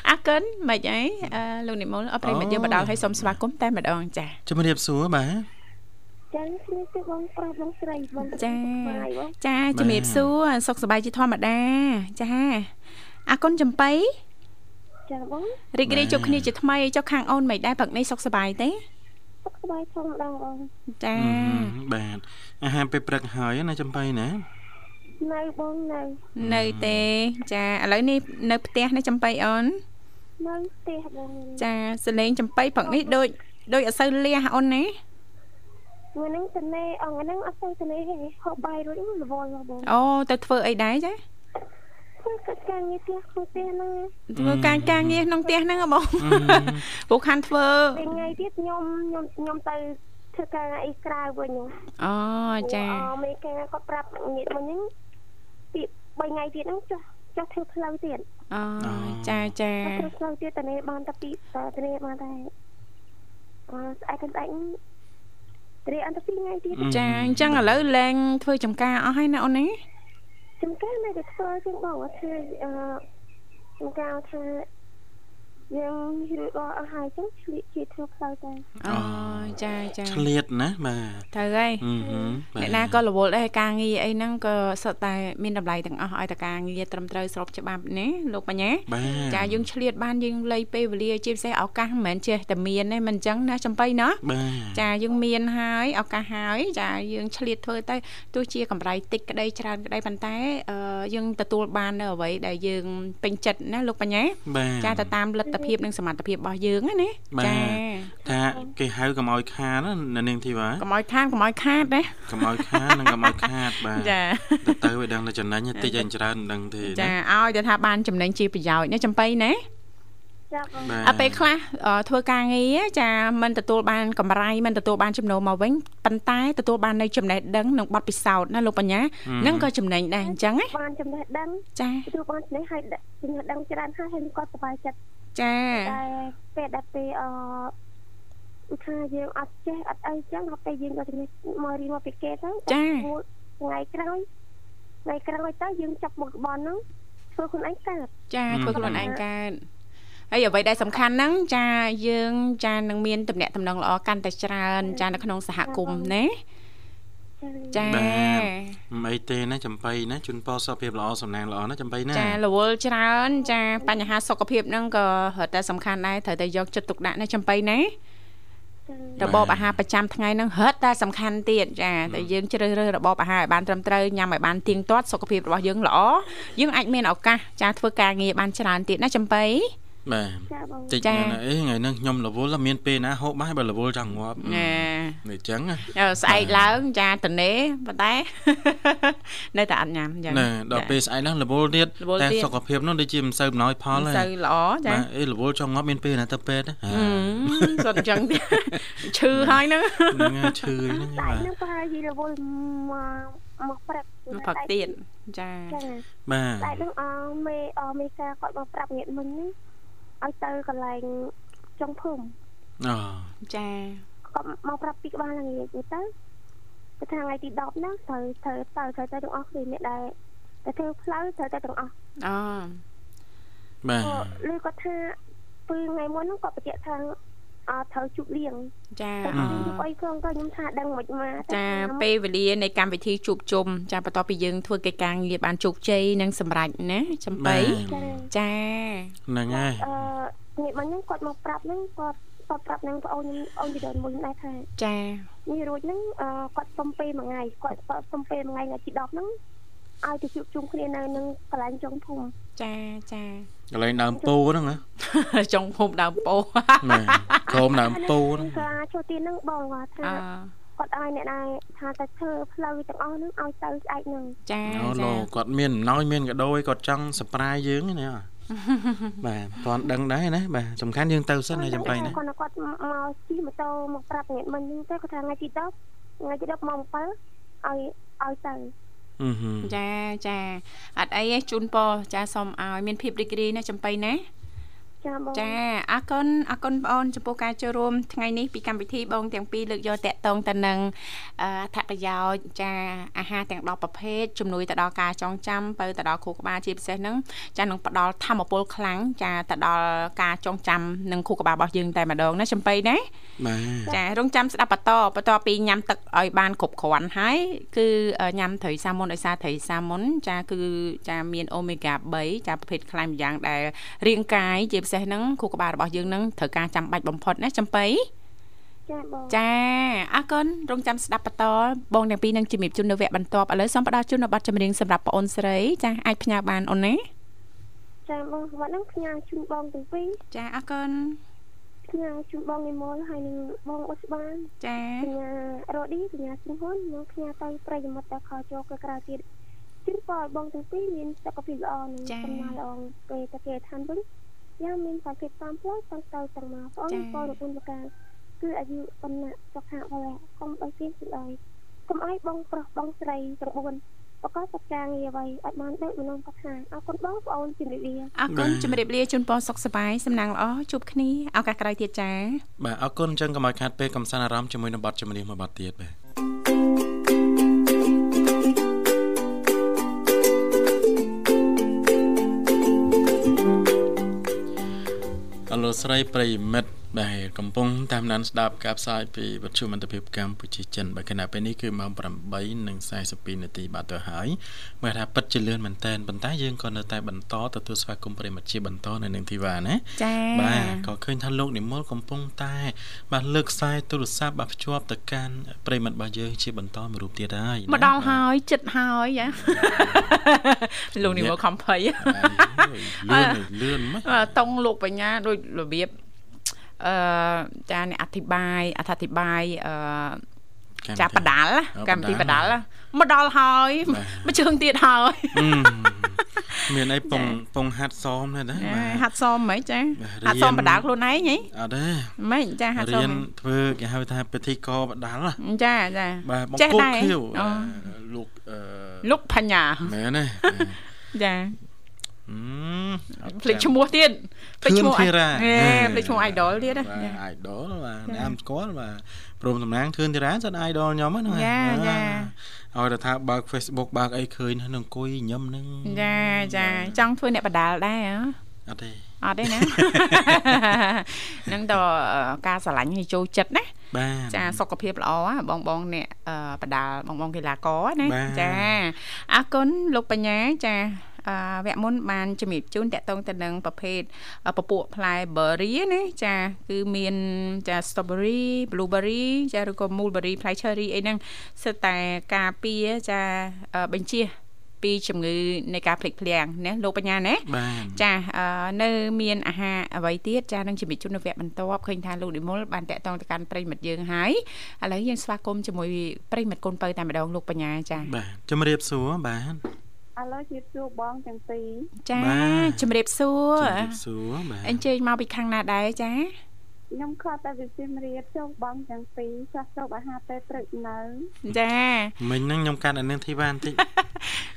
អរគុណមិនអីអឺលោកនិមលអរព្រមអូយើងមកដល់ឲ្យសូមស្វាគមន៍តែម្ដងចាជំរាបសួរបាទចាខ្ញុំគឺបងប្រុសបងស្រីបងចាបាយបងចាបាទជំរាបសួរសុខសប្បាយជាធម្មតាចាអរគុណចំបៃចាបងរីករាយជួបគ្នាជាថ្មីចុះខាងអូនមិនដែរព្រឹកនេះសុខសប្បាយទេ សុខសប្បាយធម្មតាបងចាអឺហឹមបាទអាហារពេលព្រឹកហើយណាចំបៃណានៅបងនៅនៅទេចាឥឡូវនេះនៅផ្ទះនេះចំបៃអូននៅផ្ទះបងចាសលេងចំបៃព្រឹកនេះដូចដូចអត់សូវលះអូនណាថ្ងៃហ្នឹងតនេអងហ្នឹងអត់ទៅតនេទេហូបបាយរួចរវល់បងអូទៅធ្វើអីដែរចា គឺកាត់ការងារផ្ទះក្នុងផ្ទះហ្នឹងធ្វើការការងារក្នុងផ្ទះហ្នឹងហ៎បងអឺព្រោះខានធ្វើពេលថ្ងៃទៀតខ្ញុំខ្ញុំខ្ញុំទៅធ្វើការអីក្រៅវិញអូចាអមេរិកាគាត់ប្រាប់ងាកមិញហ្នឹងពី3ថ្ងៃទៀតហ្នឹងចុះចុះធ្វើផ្លូវទៀតអូចាចាចុះធ្វើផ្លូវទៀតតនេបានតែពីតតនេបានតែអឺស្អែកស្អែកតនេអន្តពីថ្ងៃទៀតចាអញ្ចឹងឥឡូវលែងធ្វើចំការអស់ហើយណាអូនណា ចំការនៅតែធ្វើជាងបងអត់ធ្វើអឺចំការថា យើងរៀបអស់ហើយចឹងឆ្លៀកជាធ្វើផ្លូវតែអូចាចាឆ្លៀតណាបាទត្រូវហើយអឺហឹមបាទអ្នកណាក៏រវល់ដែរការងារអីហ្នឹងក៏សុទ្ធតែមានតម្លៃទាំងអស់ឲ្យតែការងារត្រឹមត្រូវស្របច្បាប់ណាលោកបញ្ញាបាទចាយើងឆ្លៀតបានយើងលៃពេលវេលាជាពិសេសឱកាសមិនមែនចេះតែមានទេមិនអញ្ចឹងណាចំបៃណាបាទចាយើងមានហើយឱកាសហើយចាយើងឆ្លៀតធ្វើទៅទោះជាកម្រៃតិចក្តីច្រើនក្តីប៉ុន្តែអឺយើងទទួលបាននៅអ្វីដែលយើងពេញចិត្តណាលោកបញ្ញាបាទចាទៅតាមលទ្ធភាពនិងសមត្ថភាពរបស់យើងណាណាបាទចាថាគេហៅកុំឲ្យខាតណានៅនាងធីវ៉ាកុំឲ្យខានកុំឲ្យខាតណាកុំឲ្យខាតនិងកុំឲ្យខាតបាទចាទៅទៅឲ្យដឹងតែចំណេញតិចឲ្យច្រើនមិនដឹងទេចាណាឲ្យទៅថាបានចំណេញជាប្រយោជន៍ណាចំបៃណាចាបងបាទអាពេលខ្លះអឺធ្វើការងារចាមិនទទួលបានកម្រៃមិនទទួលបានចំណូលមកវិញប៉ុន្តែទទួលបាននៅចំណេះដឹងនិងបទពិសោធន៍ណាលោកបញ្ញានឹងក៏ចំណេញដែរអញ្ចឹងណាបានចំណេះដឹងចាទទួលបានចំណេះហើយចំណេះដឹងច្រើនហើយហើយគាត់សប្បាយចិត្ត ចាតែពេលដែលពេលអឺឧទាហរណ៍យើងអត់ចេះអត់អីចឹងដល់ពេលយើងយកចំណេះមករៀនមកពីគេទៅមួយថ្ងៃក្រោយថ្ងៃក្រោយទៅយើងចាប់មុខរបនហ្នឹងធ្វើខ្លួនឯងកើតចាធ្វើខ្លួនឯងកើតហើយអ្វីដែលសំខាន់ហ្នឹងចាយើងចានឹងមានតំណែងតំណងល្អកាន់តែច្រើនចានៅក្នុងសហគមន៍ណាចា បាទមិនអីទេណាចំបៃណាជូនពរសុខភាពល្អសំណាងល្អណាចំបៃណាចារវល់ច្រើន ចាបញ្ហាសុខភាពហ្នឹងក៏រត់តែសំខាន់ដែរត្រូវតែយកចិត្តទុកដាក់ណាចំបៃណាចារបបអាហារប្រចាំថ្ងៃហ្នឹងរត់តែសំខាន់ទៀតចាតែយើងជ្រើសរើសរបបអាហារឲ្យបានត្រឹមត្រូវញ៉ាំឲ្យបានទៀងទាត់សុខភាពរបស់យើងល្អយើងអាចមានឱកាសចាធ្វើការងារបានច្រើនទៀតណាចំបៃបាទចា បងតិចចាណាអីថ្ងៃហ្នឹងខ្ញុំរវល់មានពេលណាហូបបាយបើរវល់ចង់ងាប់ណានេះអញ្ចឹងណាហើយស្អែកឡើងចាតនេប៉ុន្តែនៅតែអត់ញ៉ាំចឹងណែដល់ពេលស្អែកហ្នឹងរវល់ទៀតរវល់តែទៀតសុខភាពនោះដូចជាមិនសូវអំណោយផលមិនទេសូវល្អចាបាទអីរវល់ចង់ងាប់មានពេលណាទៅពេទ្យណាហឹមសុទ្ធអញ្ចឹងទៀតឈឺហើយហ្នឹងហ្នឹងហើយឈឺហ្នឹងតែបាទនឹងប្រហែលជារវល់មកមកព្រឹកផឹកទៀតចាចាបាទតែនឹងអមេអមេរិកាគាត់មកប្រាប់ងាកមិញនេះ ឲ្យទៅកន្លែងចុងភូមិអូចាគាត់មកប្រាប់ពីក្បាលល្ងាចទៅទៅថ្ងៃទី10ហ្នឹងត្រូវត្រូវទៅត្រូវទៅទាំងអស់គ្នាអ្នកដែលទៅធ្វើផ្លូវត្រូវទៅទាំងអស់អូបាទក៏លឺគាត់ថាពីថ្ងៃមុនហ្នឹងគាត់បញ្ជាក់ថា អត់ត្រូវជប់លៀងចាតែខ្ញុំអីផងក៏ខ្ញុំថាដឹងមិនមកចាពេលវេលានៃកម្មវិធីជួបជុំចាបន្ទាប់ពីយើងធ្វើកិច្ចការងារបានជោគជ័យនិងសម្រេចណាចំបៃចាចាហ្នឹងហើយអឺថ្ងៃមុនហ្នឹងគាត់មកប្រាប់ហ្នឹងគាត់គាត់ប្រាប់នឹងប្អូនខ្ញុំអូនជីដូនមួយដែរថាចានេះរួចហ្នឹងអឺគាត់សុំពេលមួយថ្ងៃគាត់គាត់សុំពេលមួយថ្ងៃថ្ងៃទី10ហ្នឹង ឲ្យទៅជួបជុំគ្នានៅនឹងកន្លែងចុងភូមិចាចាកន្លែងដើមពោហ្នឹងណាចុងភូមិដើមពោបាទក្រុមដើមពោហ្នឹងការចូលទីហ្នឹងបងគាត់ថាអឺគាត់ឲ្យអ្នកដែរថាទៅធ្វើផ្លូវទាំងអស់ហ្នឹងឲ្យទៅស្អែកហ្នឹងចាអូចាឡូគាត់មានអំណោយមានកដោយគាត់ចង់សប្រាយយើងណាបាទគាត់ដឹងដែរណាបាទសំខាន់យើងទៅសិនណាចំបៃណាគាត់គាត់មកជិះម៉ូតូមកប្រាប់ថ្ងៃមិញហ្នឹងទៅគាត់ថាថ្ងៃទី10ថ្ងៃទី10ម៉ោង7ឲ្យឲ្យទៅអឺហឹម ចាចាអត់អីទេជូនពរចាសូមឲ្យមានភាពរីករាយណាចំបៃណា ចាបងចាអរគុណអរគុណបងអូនចំពោះការចូលរួមថ្ងៃនេះពីកម្មវិធីបងទាំងពីរលើកយកតាក់ទងទៅនឹងអឺអត្ថប្រយោជន៍ចាអាហារទាំង10ប្រភេទជំនួយទៅដល់ការចងចាំទៅទៅដល់គ្រូក្បាលជាពិសេសហ្នឹងចានឹងផ្ដល់ធម៌ពលខ្លាំងចាទៅដល់ការចងចាំនឹងគ្រូក្បាលរបស់យើងតែម្ដងណាចំបៃណាបាទចារងចាំស្ដាប់បន្តបន្តពីញ៉ាំទឹកឲ្យបានគ្រប់គ្រាន់ហើយគឺញ៉ាំត្រីសាមុនដោយសារត្រីសាមុនចាគឺចាមានអូមេហ្គា3ចាប្រភេទខ្លាញ់ម្យ៉ាងដែលរាងកាយជាពិសេសហ្នឹងខួរក្បាលរបស់យើងហ្នឹងត្រូវការចាំបាច់បំផុតណាចំបៃចាបងចាអរគុណរងចាំស្ដាប់បន្តបងទាំងពីរនឹងជំរាបជូននៅវគ្គបន្ទាប់ឥឡូវសូមផ្ដល់ជូននៅប័ណ្ណចម្រៀងសម្រាប់បងអូនស្រីចាអាចផ្ញើបានអូនណាចាបងវត្តហ្នឹងផ្ញើជូនបងទាំងពីរចាអរគុណផ្ញើជូនបងនិមលហើយនឹងបងអ៊ុសបានចាផ្ញើរ៉ូឌីផ្ញើសិង្ហុននិងផ្ញើទៅប្រិយមិត្តដែលខលចូលក្រៅក្រៅទៀតជូនបងឲ្យបងទាំងពីរមានសុខភាពល្អនិងសំណាងល្អពេលទៅគេឋានវិញ យ៉ាងមានសុខភាពតាមផ្លូវទាំងទៅទាំងមកបងបងរគុណប្រការគឺអាយុប៉ុណ្ណាសុខៈបលៈកុំឲ្យទៀតគឺឲ្យកុំឲ្យបងប្រុសបងស្រីទាំង4ប្រកបសកម្មងារអ្វីឲ្យបានដូចម្ដងគាត់ថាអរគុណបងប្អូនជំរាបលាអរគុណជំរាបលាជូនពរសុខសប្បាយសំណាងល្អជួបគ្នាឱកាសក្រោយទៀតចាបាទអរគុណអញ្ចឹងកុំឲ្យខាតពេលកំសាន្តអារម្មណ៍ជាមួយនឹងបទចម្រៀងមួយបទទៀតបាទ អឡូស្រីប្រិយមិត្ត បាទកំពុងតាមដានស្ដាប់ការផ្សាយពីវិទ្យុមន្តភាពកម្ពុជាចិនបាទគណៈពេលនេះគឺម៉ោង8:42នាទីបាទទៅហើយមើលថាពិតជាលឿនមែនតើប៉ុន្តែយើងក៏នៅតែបន្តទទួលស្វាគមន៍ប្រិយមិត្តជាបន្តនៅនឹងធីវ៉ាណាចាបាទក៏ឃើញថាលោកនិមលកំពុងតែ បាទលើកខ្សែទូរស័ព្ទបាទភ្ជាប់ទៅកាន់ប្រិមិត្តរបស់យើងជាបន្តមួយរូបទៀតហើយណាមកដល់ហើយចិត្តហើយចាលោកនេះមកខំភ័យបាទលឿនលឿនមកអឺតង់លោកបញ្ញាដូចរបៀប អឺចាអ្នកអធិប្បាយអធិប្បាយអឺចាបដាល់កម្មវិធីបដាល់មកដល់ហើយបាទមួយជើងទៀតហើយអឺមានអីពងពងហាត់សមដែរណាបាទហាត់សមហ្មងចាបាទរៀនហាត់សមបដាល់ខ្លួនឯងហីអត់ទេមិនចាហាត់សមរៀនធ្វើគេហៅថាពិធីកបដាល់ណាចាចាបាទបងចេះពូដែរខៀវអូអឺលោកអឺលោកបញ្ញាមែនទេចាអឺអត់ភ្លេចឈ្មោះទៀត ភ្លេចឈ្មោះធឿនធីរ៉ាហេភ្លេចឈ្មោះ idol ទៀតណាបាទចា idol បាទណាមស្គាល់បាទព្រមតំណាងធឿនធីរ៉ាសិន idol ខ្ញុំហ្នឹងចាចាឲ្យតែថាបើក Facebook បើកអីឃើញហ្នឹងអង្គុយញឹមហ្នឹងចាចាចង់ធ្វើអ្នកបដាល់ដែរហ៎អត់ទេអត់ទេណាហ្នឹងតការស្រឡាញ់ឲ្យចូលចិត្តណាបាទចាសុខភាពល្អហ៎បងបងអ្នកអឺបដាល់បងបងកីឡាករណាបាទចាអរគុណលោកបញ្ញាចាអឺ វគ្គមុនបានជំរាបជូនតកតងទៅនឹងប្រភេទអឺពពួកផ្លែ berry ណាចាគឺមានចា strawberry blueberry ចាឬក៏ mulberry ផ្លែ cherry អីហ្នឹងសិតតែការពារចាអឺបញ្ជាពីជំងឺនៃការភ្លេចភ្លាំងណាលោកបញ្ញាណាបាទចាអឺនៅមានអាហារអ្វីទៀតចានឹងជំរាបជូននៅវគ្គបន្ទាប់ឃើញថាលោកនិមលបានតាក់ទងទៅកាន់ប្រិយមិត្តយើងហើយឥឡូវយើងស្វាគមន៍ជាមួយប្រិយមិត្តកូនបើតែម្ដងលោកបញ្ញាចាបាទជំរាបសួរបាទ ឥឡូវជៀបសួរបងទាំងពីរចាបាទជំរាបសួរជំរាបសួរបាទអញ្ជើញមកពីខាងណាដែរចាខ្ញុំខត់តែវិសៀមរៀបចូលបងទាំងពីរចាស់ចូលអាហារពេលព្រឹកនៅចាមិញហ្នឹងខ្ញុំកាត់អានឹងធីវ៉ាបន្តិច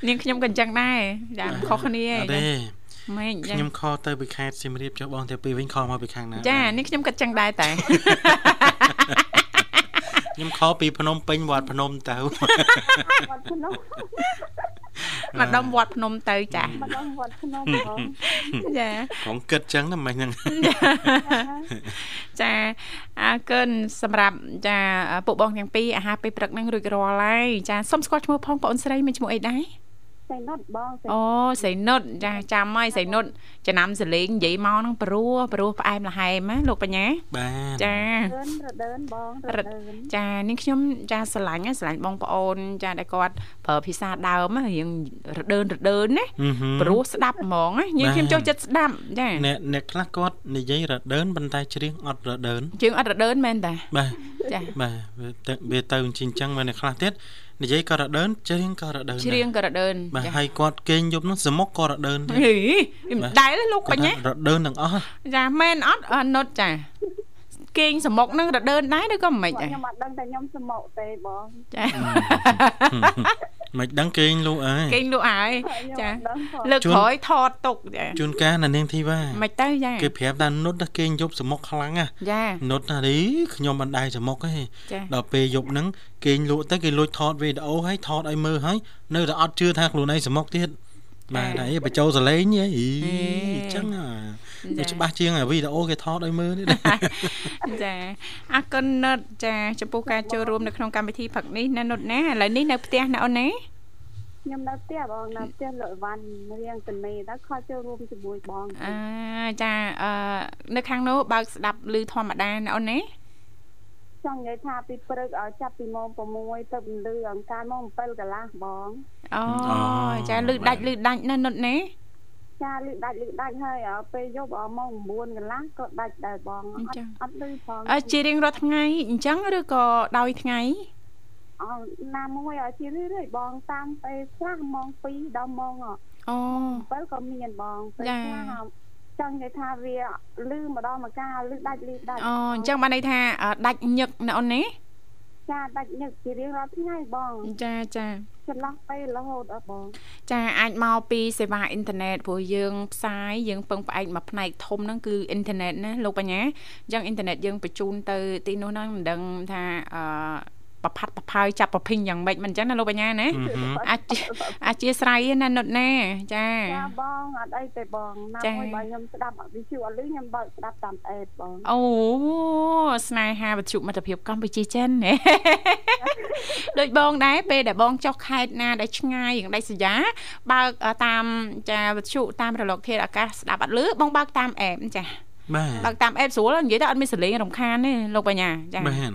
នាងខ្ញុំក៏អញ្ចឹងដែរចាមិនខុសគ្នាអត់ទេម៉េចចាខ្ញុំខលទៅពីខេត្តសៀមរាបចុះបងតែពីវិញខលមកពីខាងណាចានាងខ្ញុំក៏អញ្ចឹងដែរតែខ្ញុំខលពីភ្នំពេញវត្តភ្នំទៅវត្តភ្នំ មកដុំវត្តភ្នំទៅចាមកដល់វត្តភ្នំបងចាផងគិតចឹងណាមិនហ្នឹងចាអរគុណសម្រាប់ចាពួកបងទាំងពីរអាហារពេលព្រឹកហ្នឹងរួចរាល់ហើយចាសុំស្គាល់ឈ្មោះផងបងអូនស្រីមានឈ្មោះអីដែរ សៃនុតបងសៃអូសៃនុតចាចាំហើយសៃនុតចំណាំសលេងនិយាយមកហ្នឹងព្រោះព្រោះផ្អែមល្ហែមណាលោកបញ្ញាបាទចាដឿនរដើនបងរដើនចានាងខ្ញុំចាស្រឡាញ់ណាស្រឡាញ់បងប្អូន ចាដែលគាត់ប្រើភាសាដើមណារៀងរដើនរដើនណាហឹមហឹមព្រោះស្ដាប់ហ្មងណានាងខ្ញុំចូលចិត្តស្ដាប់ចាអ្នកអ្នកខ្លះគាត់និយាយរដើនប៉ុន្តែច្រៀងអត់រដើនជើងអត់រដើនមែនតាបាទចាបាទវាទៅវាទៅអញ្ចឹងអញ្ចឹងមកអ្នកខ្លះទៀត និយាយក៏រដើនច្រៀងក៏រដើនច្រៀងក៏រដើនបាទហើយគាត់គេងយប់នោះសមុខក៏រដើនដែរហីមិនដែលទេលោកបញ្ញាគាត់ថារដើនទាំងអស់ចាមែនអត់អនុតចាគេងសមុកហ្នឹងរដើនដែរឬក៏មិនបងដែរខ្ញុំអត់ដឹងតែខ្ញុំសមុកទេបងចា មិនដឹងគេងលក់អើយគេងលក់ហើយខ្ញុំចាអត់ដឹងផងលើកជួនក្រោយថតទុកចាជួនកាលណានាងធីវ៉ាមិនទៅចាគេប្រាប់ថានុតណាគេងយប់សមុខខ្លាំងណាចានុតណានេះខ្ញុំមិនដែរសមុខទេចាដល់ពេលយប់ហ្នឹងគេងលក់ទៅគេលួចថតវីដេអូហើយថតឲ្យមើលហើយនៅតែអត់ជឿថាខ្លួនឯងសមុខទៀត បាទហើយបញ្ចូលសលេងហីអញ្ចឹងអាវាច្បាស់ជាងអាវីដេអូគេថតឲ្យមើលនេះចាអរគុណនុតចាចំពោះការចូលរួមនៅក្នុងកម្មវិធីផឹកនេះណានុតណាឥឡូវនេះនៅផ្ទះណាអូនណាខ្ញុំនៅផ្ទះបងនៅផ្ទះលក់អីវ៉ាន់រៀងតនេដល់ខលចូលរួមជាមួយបងអឺចាអឺនៅខាងនោះបើកស្ដាប់ឮធម្មតាណាអូនណា ចង់និយាយថាពីព្រឹកឲ្យចាប់ពីម៉ោង6ទៅលឺអង្ការម៉ោង7កន្លះបងអូចាឮដាច់ឮដាច់ណានុតណាចាលឺដាច់លឺដាច់ហើយឲ្យពេលយប់ឲ្យម៉ោង9កន្លះក៏ដាច់ដែរបងអត់អត់លឺផងអឺជារៀងរាល់ថ្ងៃអញ្ចឹងឬក៏ដោយថ្ងៃអឺណាមួយឲ្យជារឿយៗបងតាមពេលខ្លះម៉ោង2ដល់ម៉ោងអូ7ក៏មានបងពេលចាខ្លះ ចង់និយាយថាវាលឺម្ដងមកកាលឺដាច់លឺដាច់អូអញ្ចឹងបានន័យថាអឺដាច់ញឹកណាអូនណាចាដាច់ញឹកជារៀងរាល់ថ្ងៃបង ចាចាចន្លោះពេលរហូតអត់បង ចាអាចមកពីសេវាអ៊ីនធឺណិតព្រោះយើងផ្សាយយើងពឹងផ្អែកមួយផ្នែកធំហ្នឹងគឺអ៊ីនធឺណិតណាលោកបញ្ញាអញ្ចឹងអ៊ីនធឺណិតយើងបញ្ជូនទៅទីនោះហ្នឹងមិនដឹងថាអឺ ប្រផាត់ប្រផើយចាប់ប្រភីងយ៉ាងម៉េចមិនអញ្ចឹងណាលោកបញ្ញាណាអាចអាចជាស្រ័យឯណានុតណាចាចាបងអត់អីទេបងណាចាមួយបើខ្ញុំស្ដាប់អត់វិទ្យុអត់លឺខ្ញុំបើកស្ដាប់តាមអេតបងអូស្នេហាវិទ្យុមិត្តភាពកម្ពុជាចិនណាដូចបងដែរពេលដែលបងចុះខេត្តណាដែលឆ្ងាយយ៉ាងដាច់ស្រយាលបើកតាមចាវិទ្យុតាមរលកធាតុអាកាសស្ដាប់អត់លឺបងបើកតាមអេបចា បាទបើកតាមអេបស្រួលនិយាយទៅអត់មានសលេងរំខានទេលោកបញ្ញាចាបាទ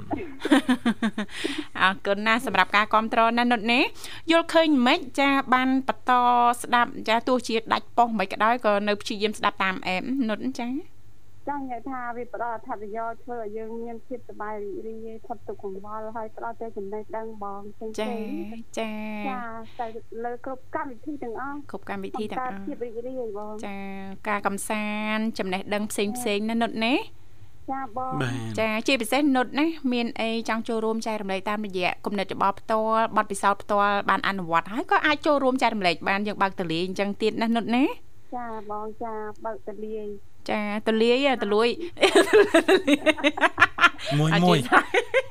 អរគុណណាស់សម្រាប់ការគ្រប់គ្រងណានុតនេះយល់ឃើញមិនចាបានបន្តស្ដាប់ចាទោះជាដាច់ប៉ុសមិនក៏ដោយក៏នៅព្យាយាមស្ដាប់តាមអេបនុតចា ចង់និយាយថាវាផ្ដល់អត្ថប្រយោជន៍ធ្វើឲ្យយើងមានភាពសប្បាយរីករាយផុតទុក្ខកង្វល់ហើយផ្ដល់តែចំណេះដឹងបងផ្សេងៗចាចាចាតែលើគ្រប់កម្មវិធីទាំងអស់គ្រប់កម្មវិធីទាំងអស់ភាពរីករាយបងចាការកំសាន្តចំណេះដឹងផ្សេងផ្សេងណានុតណាចាបងបាទចាជាពិសេសនុតណាមានអីចង់ចូលរួមចែករំលែកតាមរយៈគំនិតយោបល់ផ្ទាល់បទពិសោធន៍ផ្ទាល់បានអនុវត្តហើយក៏អាចចូលរួមចែករំលែកបានយើងបើកតលាយអញ្ចឹងទៀតណានុតណាចាបងចាបើកតលាយ ចាតលាយតលួយមួយមួយ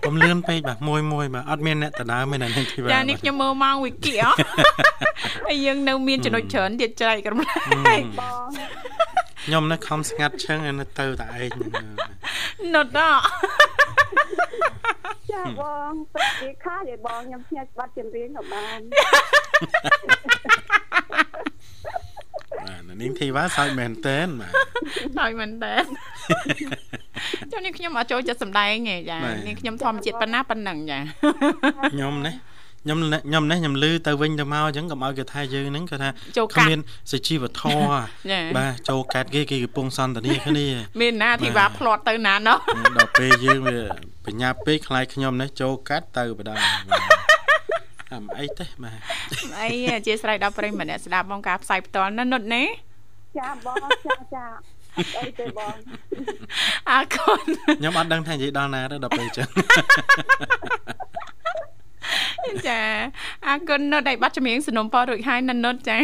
កុំលឿនពេកបាទមួយមួយបាទអត់មានអ្នកដដើមទេណានេះធីវ៉ាចានេះខ្ញុំមើលម៉ោងវិគីអហើយយើងនៅមានចំណុចច្រើនទៀតចែករំលែកបងខ្ញុំនៅខំស្ងាត់ឈឹងហើយនៅទៅតែឯងហ្នឹងនុតអចាបងទឹកវាខាយឲ្យបងខ្ញុំភ្ញាក់បាត់ចម្រៀងក៏បាន បាទនាងធីវ៉ាសើចមែនតែនបាទហើយមែនតើចុះនេះខ្ញុំអត់ចូលចិត្តសម្ដែងទេចាបាទនេះខ្ញុំធម្មជាតិប៉ុណ្ណាប៉ុណ្ណឹងចាខ្ញុំនេះខ្ញុំខ្ញុំនេះខ្ញុំលឺទៅវិញទៅមកអញ្ចឹងកុំឲ្យគេថាយើងហ្នឹងគេថាចូលកាត់គ្មានសុជីវធម៌ចាបាទចូលកាត់គេគេកំពុងសន្តានាគ្នាមានណាធីវ៉ាបាទផ្្លាត់ទៅណាណោះដល់ពេលយើងវាបញ្ញាប់ពេកខ្លាយខ្ញុំនេះចូលកាត់ទៅបណ្ដោយ អមអីទេបាទអីអធិស្ឋានដល់ប្រិយមិត្តអ្នកស្ដាប់បងការផ្សាយផ្ទាល់ណានុតណាចាបងចាចាអត់អីទេបងអរគុណខ្ញុំអត់ដឹងថានិយាយដល់ណាទៅដល់ពេលអញ្ចឹងចាអរគុណនុតឲ្យបាត់ចម្រៀងสนុំពររួចហើយណានុតចា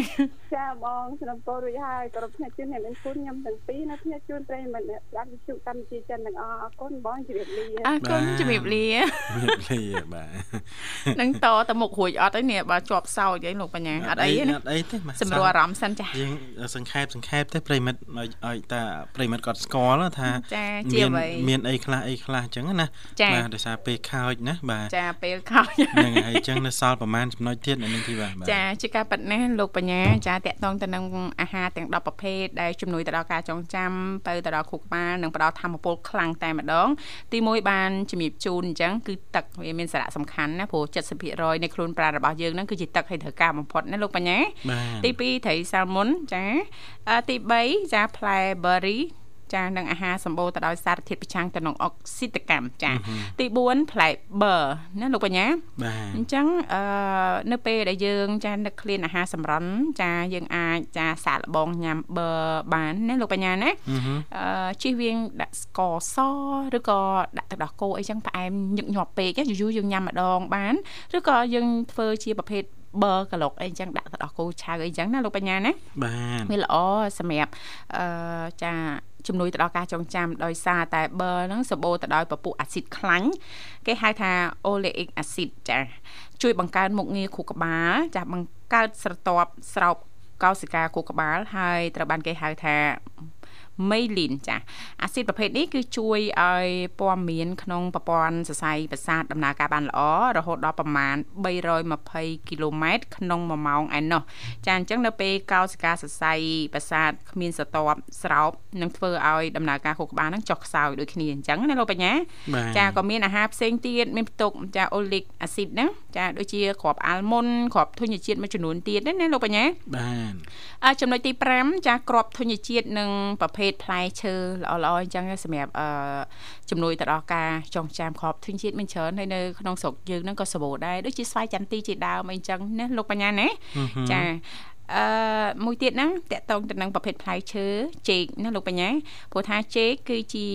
ចាបងសំពោរួចហើយគ្រប់ផ្នែកជូនអ្នកមានគុណខ្ញុំទាំងពីរនៅផ្នែកជូនប្រិយមិត្តអ្នកស្ដាប់វិទ្យុកម្ពុជាចិនទាំងអស់អរគុណបងជម្រាបលាអរគុណជំរាបលាជំរាបលាបាទនឹងតទៅមុខរួចអត់ទេនេះបើជាប់សោចអីលោកបញ្ញាអត់អីទេណាអត់អីទេបាទសម្រួលអារម្មណ៍សិនចាយើងសង្ខេបសង្ខេបទេប្រិមិត្តឲ្យឲ្យតាប្រិមិត្តគាត់ស្គាល់ថាចាជាអ្វីមានអីខ្លះអីខ្លះអញ្ចឹងណាចាបាទដោយសារពេលខោចណាបាទចាពេលខោចហ្នឹងហើយអញ្ចឹងនៅសល់ប្រហែលចំណុចទៀតនៅនឹងទីបាទបាទចាជាការប៉ັດណាស់លោកបញ្ញាចាតកតងទៅនឹងអាហារទាំង10ប្រភេទដែលជំនួយទៅដល់ការចងចាំទៅទៅដល់ខួរក្បាលនិងផ្ដល់ធម៌ពលខ្លាំងតែម្ដង ទី1បានជំរាបជូនអញ្ចឹងគឺទឹកវាមានសារៈសំខាន់ណាព្រោះ70%នៃខ្លួនប្រាណរបស់យើងហ្នឹងគឺជាទឹកឲ្យត្រូវការបំផុតណាលោកបញ្ញាបាទទី2ត្រីសាល់មុនចាអឺទី3ចាផ្លែ berry ចានិងអាហារសម្បូរទៅដោយសារធាតុប្រឆាំងទៅនឹងអុកស៊ីតកម្មចាទី4ផ្លែ ber ណាលោកបញ្ញាបាទអញ្ចឹងអឺនៅពេលដែលយើងចានឹកឃ្លានអាហារសម្រន់ចាយើងអាចចាសាកល្បងញ៉ាំ ber បានណាលោកបញ្ញាណាអឺហឺអឺជិះវៀងដាក់ស្ករសឬក៏ដាក់ទឹកដោះគោអីចឹងផ្អែមញឹកញាប់ពេកយូរៗយើងញ៉ាំម្ដងបានឬក៏យើងធ្វើជាប្រភេទ ber ក្លុកអីចឹងដាក់ទឹកដោះគោឆៅអីចឹងណាលោកបញ្ញាណាបាទវាល្អសម្រាប់អឺចា ជំនួយទៅដល់ការចងចាំដោយសារតែ ber ហ្នឹងសម្បូរទៅដោយពពុះអាស៊ីតខ្លាញ់គេហៅថា oleic acid ចាជួយបង្កើនមុខងារខួរក្បាលចាបង្កើតស្រទាប់ស្រោបកោសិកាខួរក្បាលហើយត្រូវបានគេហៅថា មេលីនចាអាស៊ីតប្រភេទនេះគឺជួយឲ្យពណ៌មានក្នុងប្រព័ន្ធសរសៃប្រសាទដំណើរការបានល្អរហូតដល់ប្រមាណ320គីឡូម៉ែត្រក្នុង1ម៉ោងឯណោះចាអញ្ចឹងនៅពេលកោសិកាសរសៃប្រសាទគ្មានស្រទាប់ស្រោបនឹងធ្វើឲ្យដំណើរការខួរក្បាលហ្នឹងចុះខ្សោយដូចគ្នាអញ្ចឹងណាលោកបញ្ញាបាទចាក៏មានអាហារផ្សេងទៀតមានផ្ទុកចាអូលីកអាស៊ីតហ្នឹងចាដូចជាគ្រាប់អាល់មុនគ្រាប់ធញ្ញជាតិមួយចំនួនទៀតណាណាលោកបញ្ញាបាទអឺចំណុចទី5ចាគ្រាប់ធញ្ញជាតិនិងប្រភេទផ្លែឈើល្អៗអញ្ចឹងសម្រាប់អឺជំនួយទៅដល់ការចងចាំគ្រាប់ធញ្ញជាតិមានច្រើនហើយនៅក្នុងស្រុកយើងហ្នឹងក៏សម្បូរដែរដូចជាស្វាយចន្ទីជាដើមអីអញ្ចឹងណាលោកបញ្ញាណាចា អឺមួយទៀតហ្នឹងតកតងទៅនឹងប្រភេទផ្លែឈើចេកណាលោកបញ្ញាព្រោះថាចេកគឺជា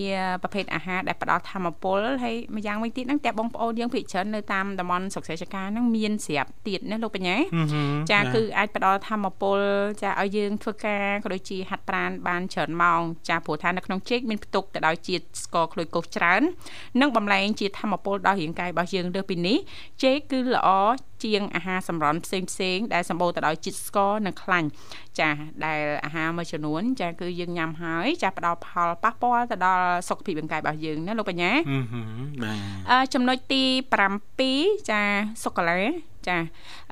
ប្រភេទអាហារដែលផ្ដល់ធម៌ពលហើយម្យ៉ាងវិញទៀតហ្នឹងតែបងប្អូនយើងភិកច្រើននៅតាមតំបន់សុខសេចក្ការហ្នឹងមានស្រាប់ទៀតណាលោកបញ្ញាអឺហឺចាគឺអាចផ្ដល់ធម៌ពលចាឲ្យយើងធ្វើការក៏ដូចជាហាត់ប្រាណបានច្រើនម៉ោងចាព្រោះថានៅក្នុងចេកមានផ្ទុកទៅដោយជាតិស្ករក្លូកូសច្រើន និងបំលែងជាធម៌ពលដល់រាងកាយរបស់យើងលើសពីនេះចេកគឺល្អជាងអាហារសម្រន់ផ្សេងផ្សេងៗដែលសម្បូរទៅដោយជាតិស្ករនិងខ្លាញ់ចាដែលអាហារមួយចំនួនចាគឺយើងញ៉ាំហើយចាផ្ដល់ផលប៉ះពាល់ទៅដល់សុខភាពរាងកាយរបស់យើងណាលោកបញ្ញាអឺហឺបាទអឺចំណុចទី7ចាសូកូឡាចា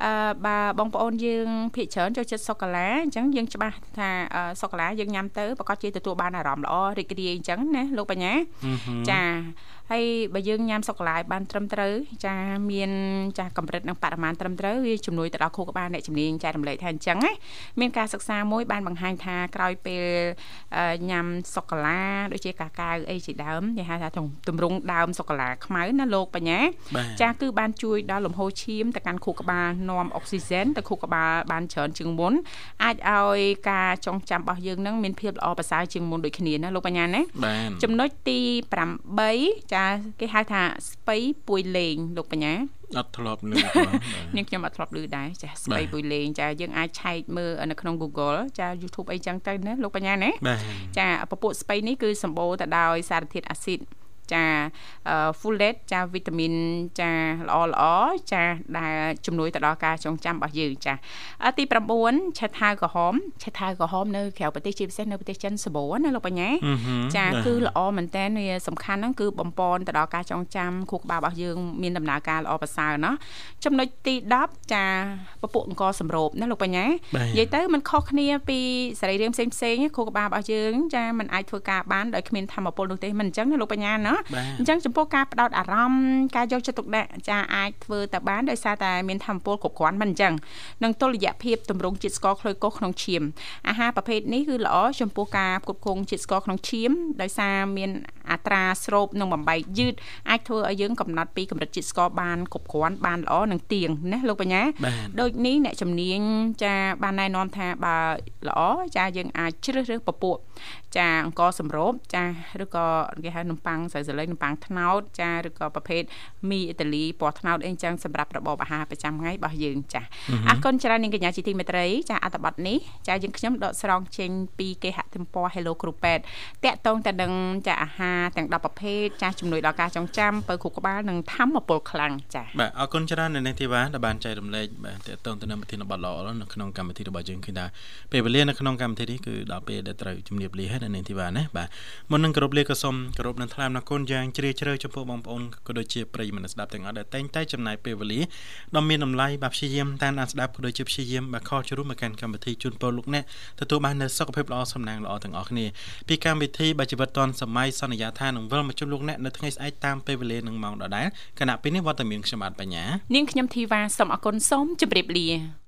អឺបើបងប្អូនយើងភាគច្រើនចូលចិត្តសូកូឡាអញ្ចឹងយើងច្បាស់ថាអឺសូកូឡាយើងញ៉ាំទៅប្រកាសជាទទួលបានអារម្មណ៍ល្អរីករាយអញ្ចឹងណាលោកបញ្ញាអឺហឺចាហើយបើយើងញ៉ាំសូកូឡាឲ្យបានត្រឹមត្រូវចាមានចាកម្រិតនិងបរិមាណត្រឹមត្រូវវាជំនួយទៅដល់ខួរក្បាលអ្នកជំនាញចែករំលែកថាអញ្ចឹងណាមានការសិក្សាមួយបានបង្ហាញថាក្រោយពេលអឺញ៉ាំសូកូឡាដូចជាកាកាវអីជាដើមគេហៅថាទម្រង់ដើមសូកូឡាខ្មៅណាលោកបញ្ញាបាទចាគឺបានជួយដល់លំហូរឈាមទៅកាន់ខួរក្បាលនាំអុកស៊ីហ្សែនទៅខួរក្បាលបានច្រើនជាងមុនអាចឲ្យការចងចាំរបស់យើងនឹងមានភាពល្អប្រសើរជាងមុនដូចគ្នាណាលោកបញ្ញាណាបាទចំណុចទី8ចាគេហៅថាស្ពៃពួយលេងលោកបញ្ញាអត់ធ្លាប់លឺផងបាទនាងខ្ញុំអត់ធ្លាប់ឮដែរចាស្ពៃបាទពួយលេងចាយើងអាចឆែកមើលនៅក្នុង Google ចា YouTube អីចឹងទៅណាលោកបញ្ញាណាបាទចាពពួកស្ពៃនេះគឺសម្បូរទៅដោយសារធាតុអាស៊ីត ចាអឺ folate ចាវីតាមីនចាល្អល្អចាដែលជំនួយទៅដល់ការចងចាំរបស់យើងចាអឺទី9ឆេថាវក្រហមឆេថាវក្រហមនៅក្រៅប្រទេសជាពិសេសនៅប្រទេសចិនសម្បូរណាលោកបញ្ញា អឺហឺ ចា បាទ គឺល្អមែនតើវាសំខាន់ហ្នឹងគឺបំពន់ទៅដល់ការចងចាំខួរក្បាលរបស់យើងមានដំណើរការល្អប្រសើរណាចំណុចទី10ចាពពួកអង្គសម្រូបណាលោកបញ្ញា បាទ និយាយទៅมันខុសគ្នាពីសរីរាង្គផ្សេងផ្សេងៗខួរក្បាលរបស់យើងចាมันអាចធ្វើការបានដោយគ្មានធម៌ពលនោះទេមិនអញ្ចឹងណាលោកបញ្ញាណា បាទ អញ្ចឹងចំពោះការផ្ដោតអារម្មណ៍ការយកចិត្តទុកដាក់ចាអាចធ្វើតែបានដោយសារតែមានធម៌ពលគ្រប់គ្រាន់មិនអញ្ចឹងនឹងតុល្យភាពតម្រង់ជាតិស្ករក្លូកូសក្នុងឈាមអាហារប្រភេទនេះគឺល្អចំពោះការផ្គត់ផ្គង់ជាតិស្ករក្នុងឈាមដោយសារមានអាអត្រាស្រូបនិងបំបែកយឺតអាចធ្វើឲ្យយើងកំណត់ពីកម្រិតជាតិស្ករបានគ្រប់គ្រាន់បានល្អនិងទៀងណាលោកបញ្ញាដូចនេះអ្នកជំនាញចាបានណែនាំថាបើល្អចាយើងអាចជ្រើសរើសពពួកចាអង្គសម្រូបចាឬក៏គេហៅនំប៉័ងស្រូវសលេងនំប៉័ងត្នោតចាឬក៏ប្រភេទមីអ៊ីតាលីពណ៌ត្នោតអីចឹងសម្រាប់របបអាហារប្រចាំថ្ងៃរបស់យើងចាអរគុណច្រើននាងកញ្ញាជាទីមេត្រីចាអត្ថបទនេះចាយើងខ្ញុំដកស្រង់ចេញពីគេហទំព័រ Hello គ្រូពេទ្យតាក់ទងទៅនឹងចាអាហារទាំង10ប្រភេទចាជំនួយដល់ការចងចាំបើគ្រូក្បាលនិងធម្មពលខ្លាំងចាបាទអរគុណច្រើននៅនេះធីវ៉ាដែលបានចែករំលែកបាទតាក់ទងទៅនឹងប្រធានបទល្អនៅក្នុងកម្មវិធីរបស់យើងឃើញថាពេលវេលានៅក្នុងកម្មវិធីនេះគឺដល់ពេលដែលត្រូវជំរាបលាហើយនៅនេះធីវ៉ាណាបាទមុននឹងគោរពលាក៏សូមគោរពនឹងថ្លែងអរគុណយ៉ាងជ្រាលជ្រៅចំពោះបងប្អូនក៏ដូចជាប្រិយមិត្តស្ដាប់ទាំងអស់ដែលតែងតែចំណាយពេលវេលាដ៏មានតម្លៃបាទព្យាយាមតាមដានស្ដាប់ក៏ដូចជាព្យាយាមបាទខលចូលរួមមកកាន់កម្មវិធីជូនពរលោកអ្នកទទួលបាននូវសុខភាពល្អសំណាងល្អទាំងអស់គ្នាពីកម្មវិធីបាទជីវិតឌွန်សម័យសន្យាថានឹងវិលមកជួបលោកអ្នកនៅថ្ងៃស្អែកតាមពេលវេលានឹងម៉ោងដដែលគណៈពេលនេះវត្តមានខ្ញុំបាទបញ្ញានាងខ្ញុំធីវ៉ាសូមអរគុណសូមជម្រាបលា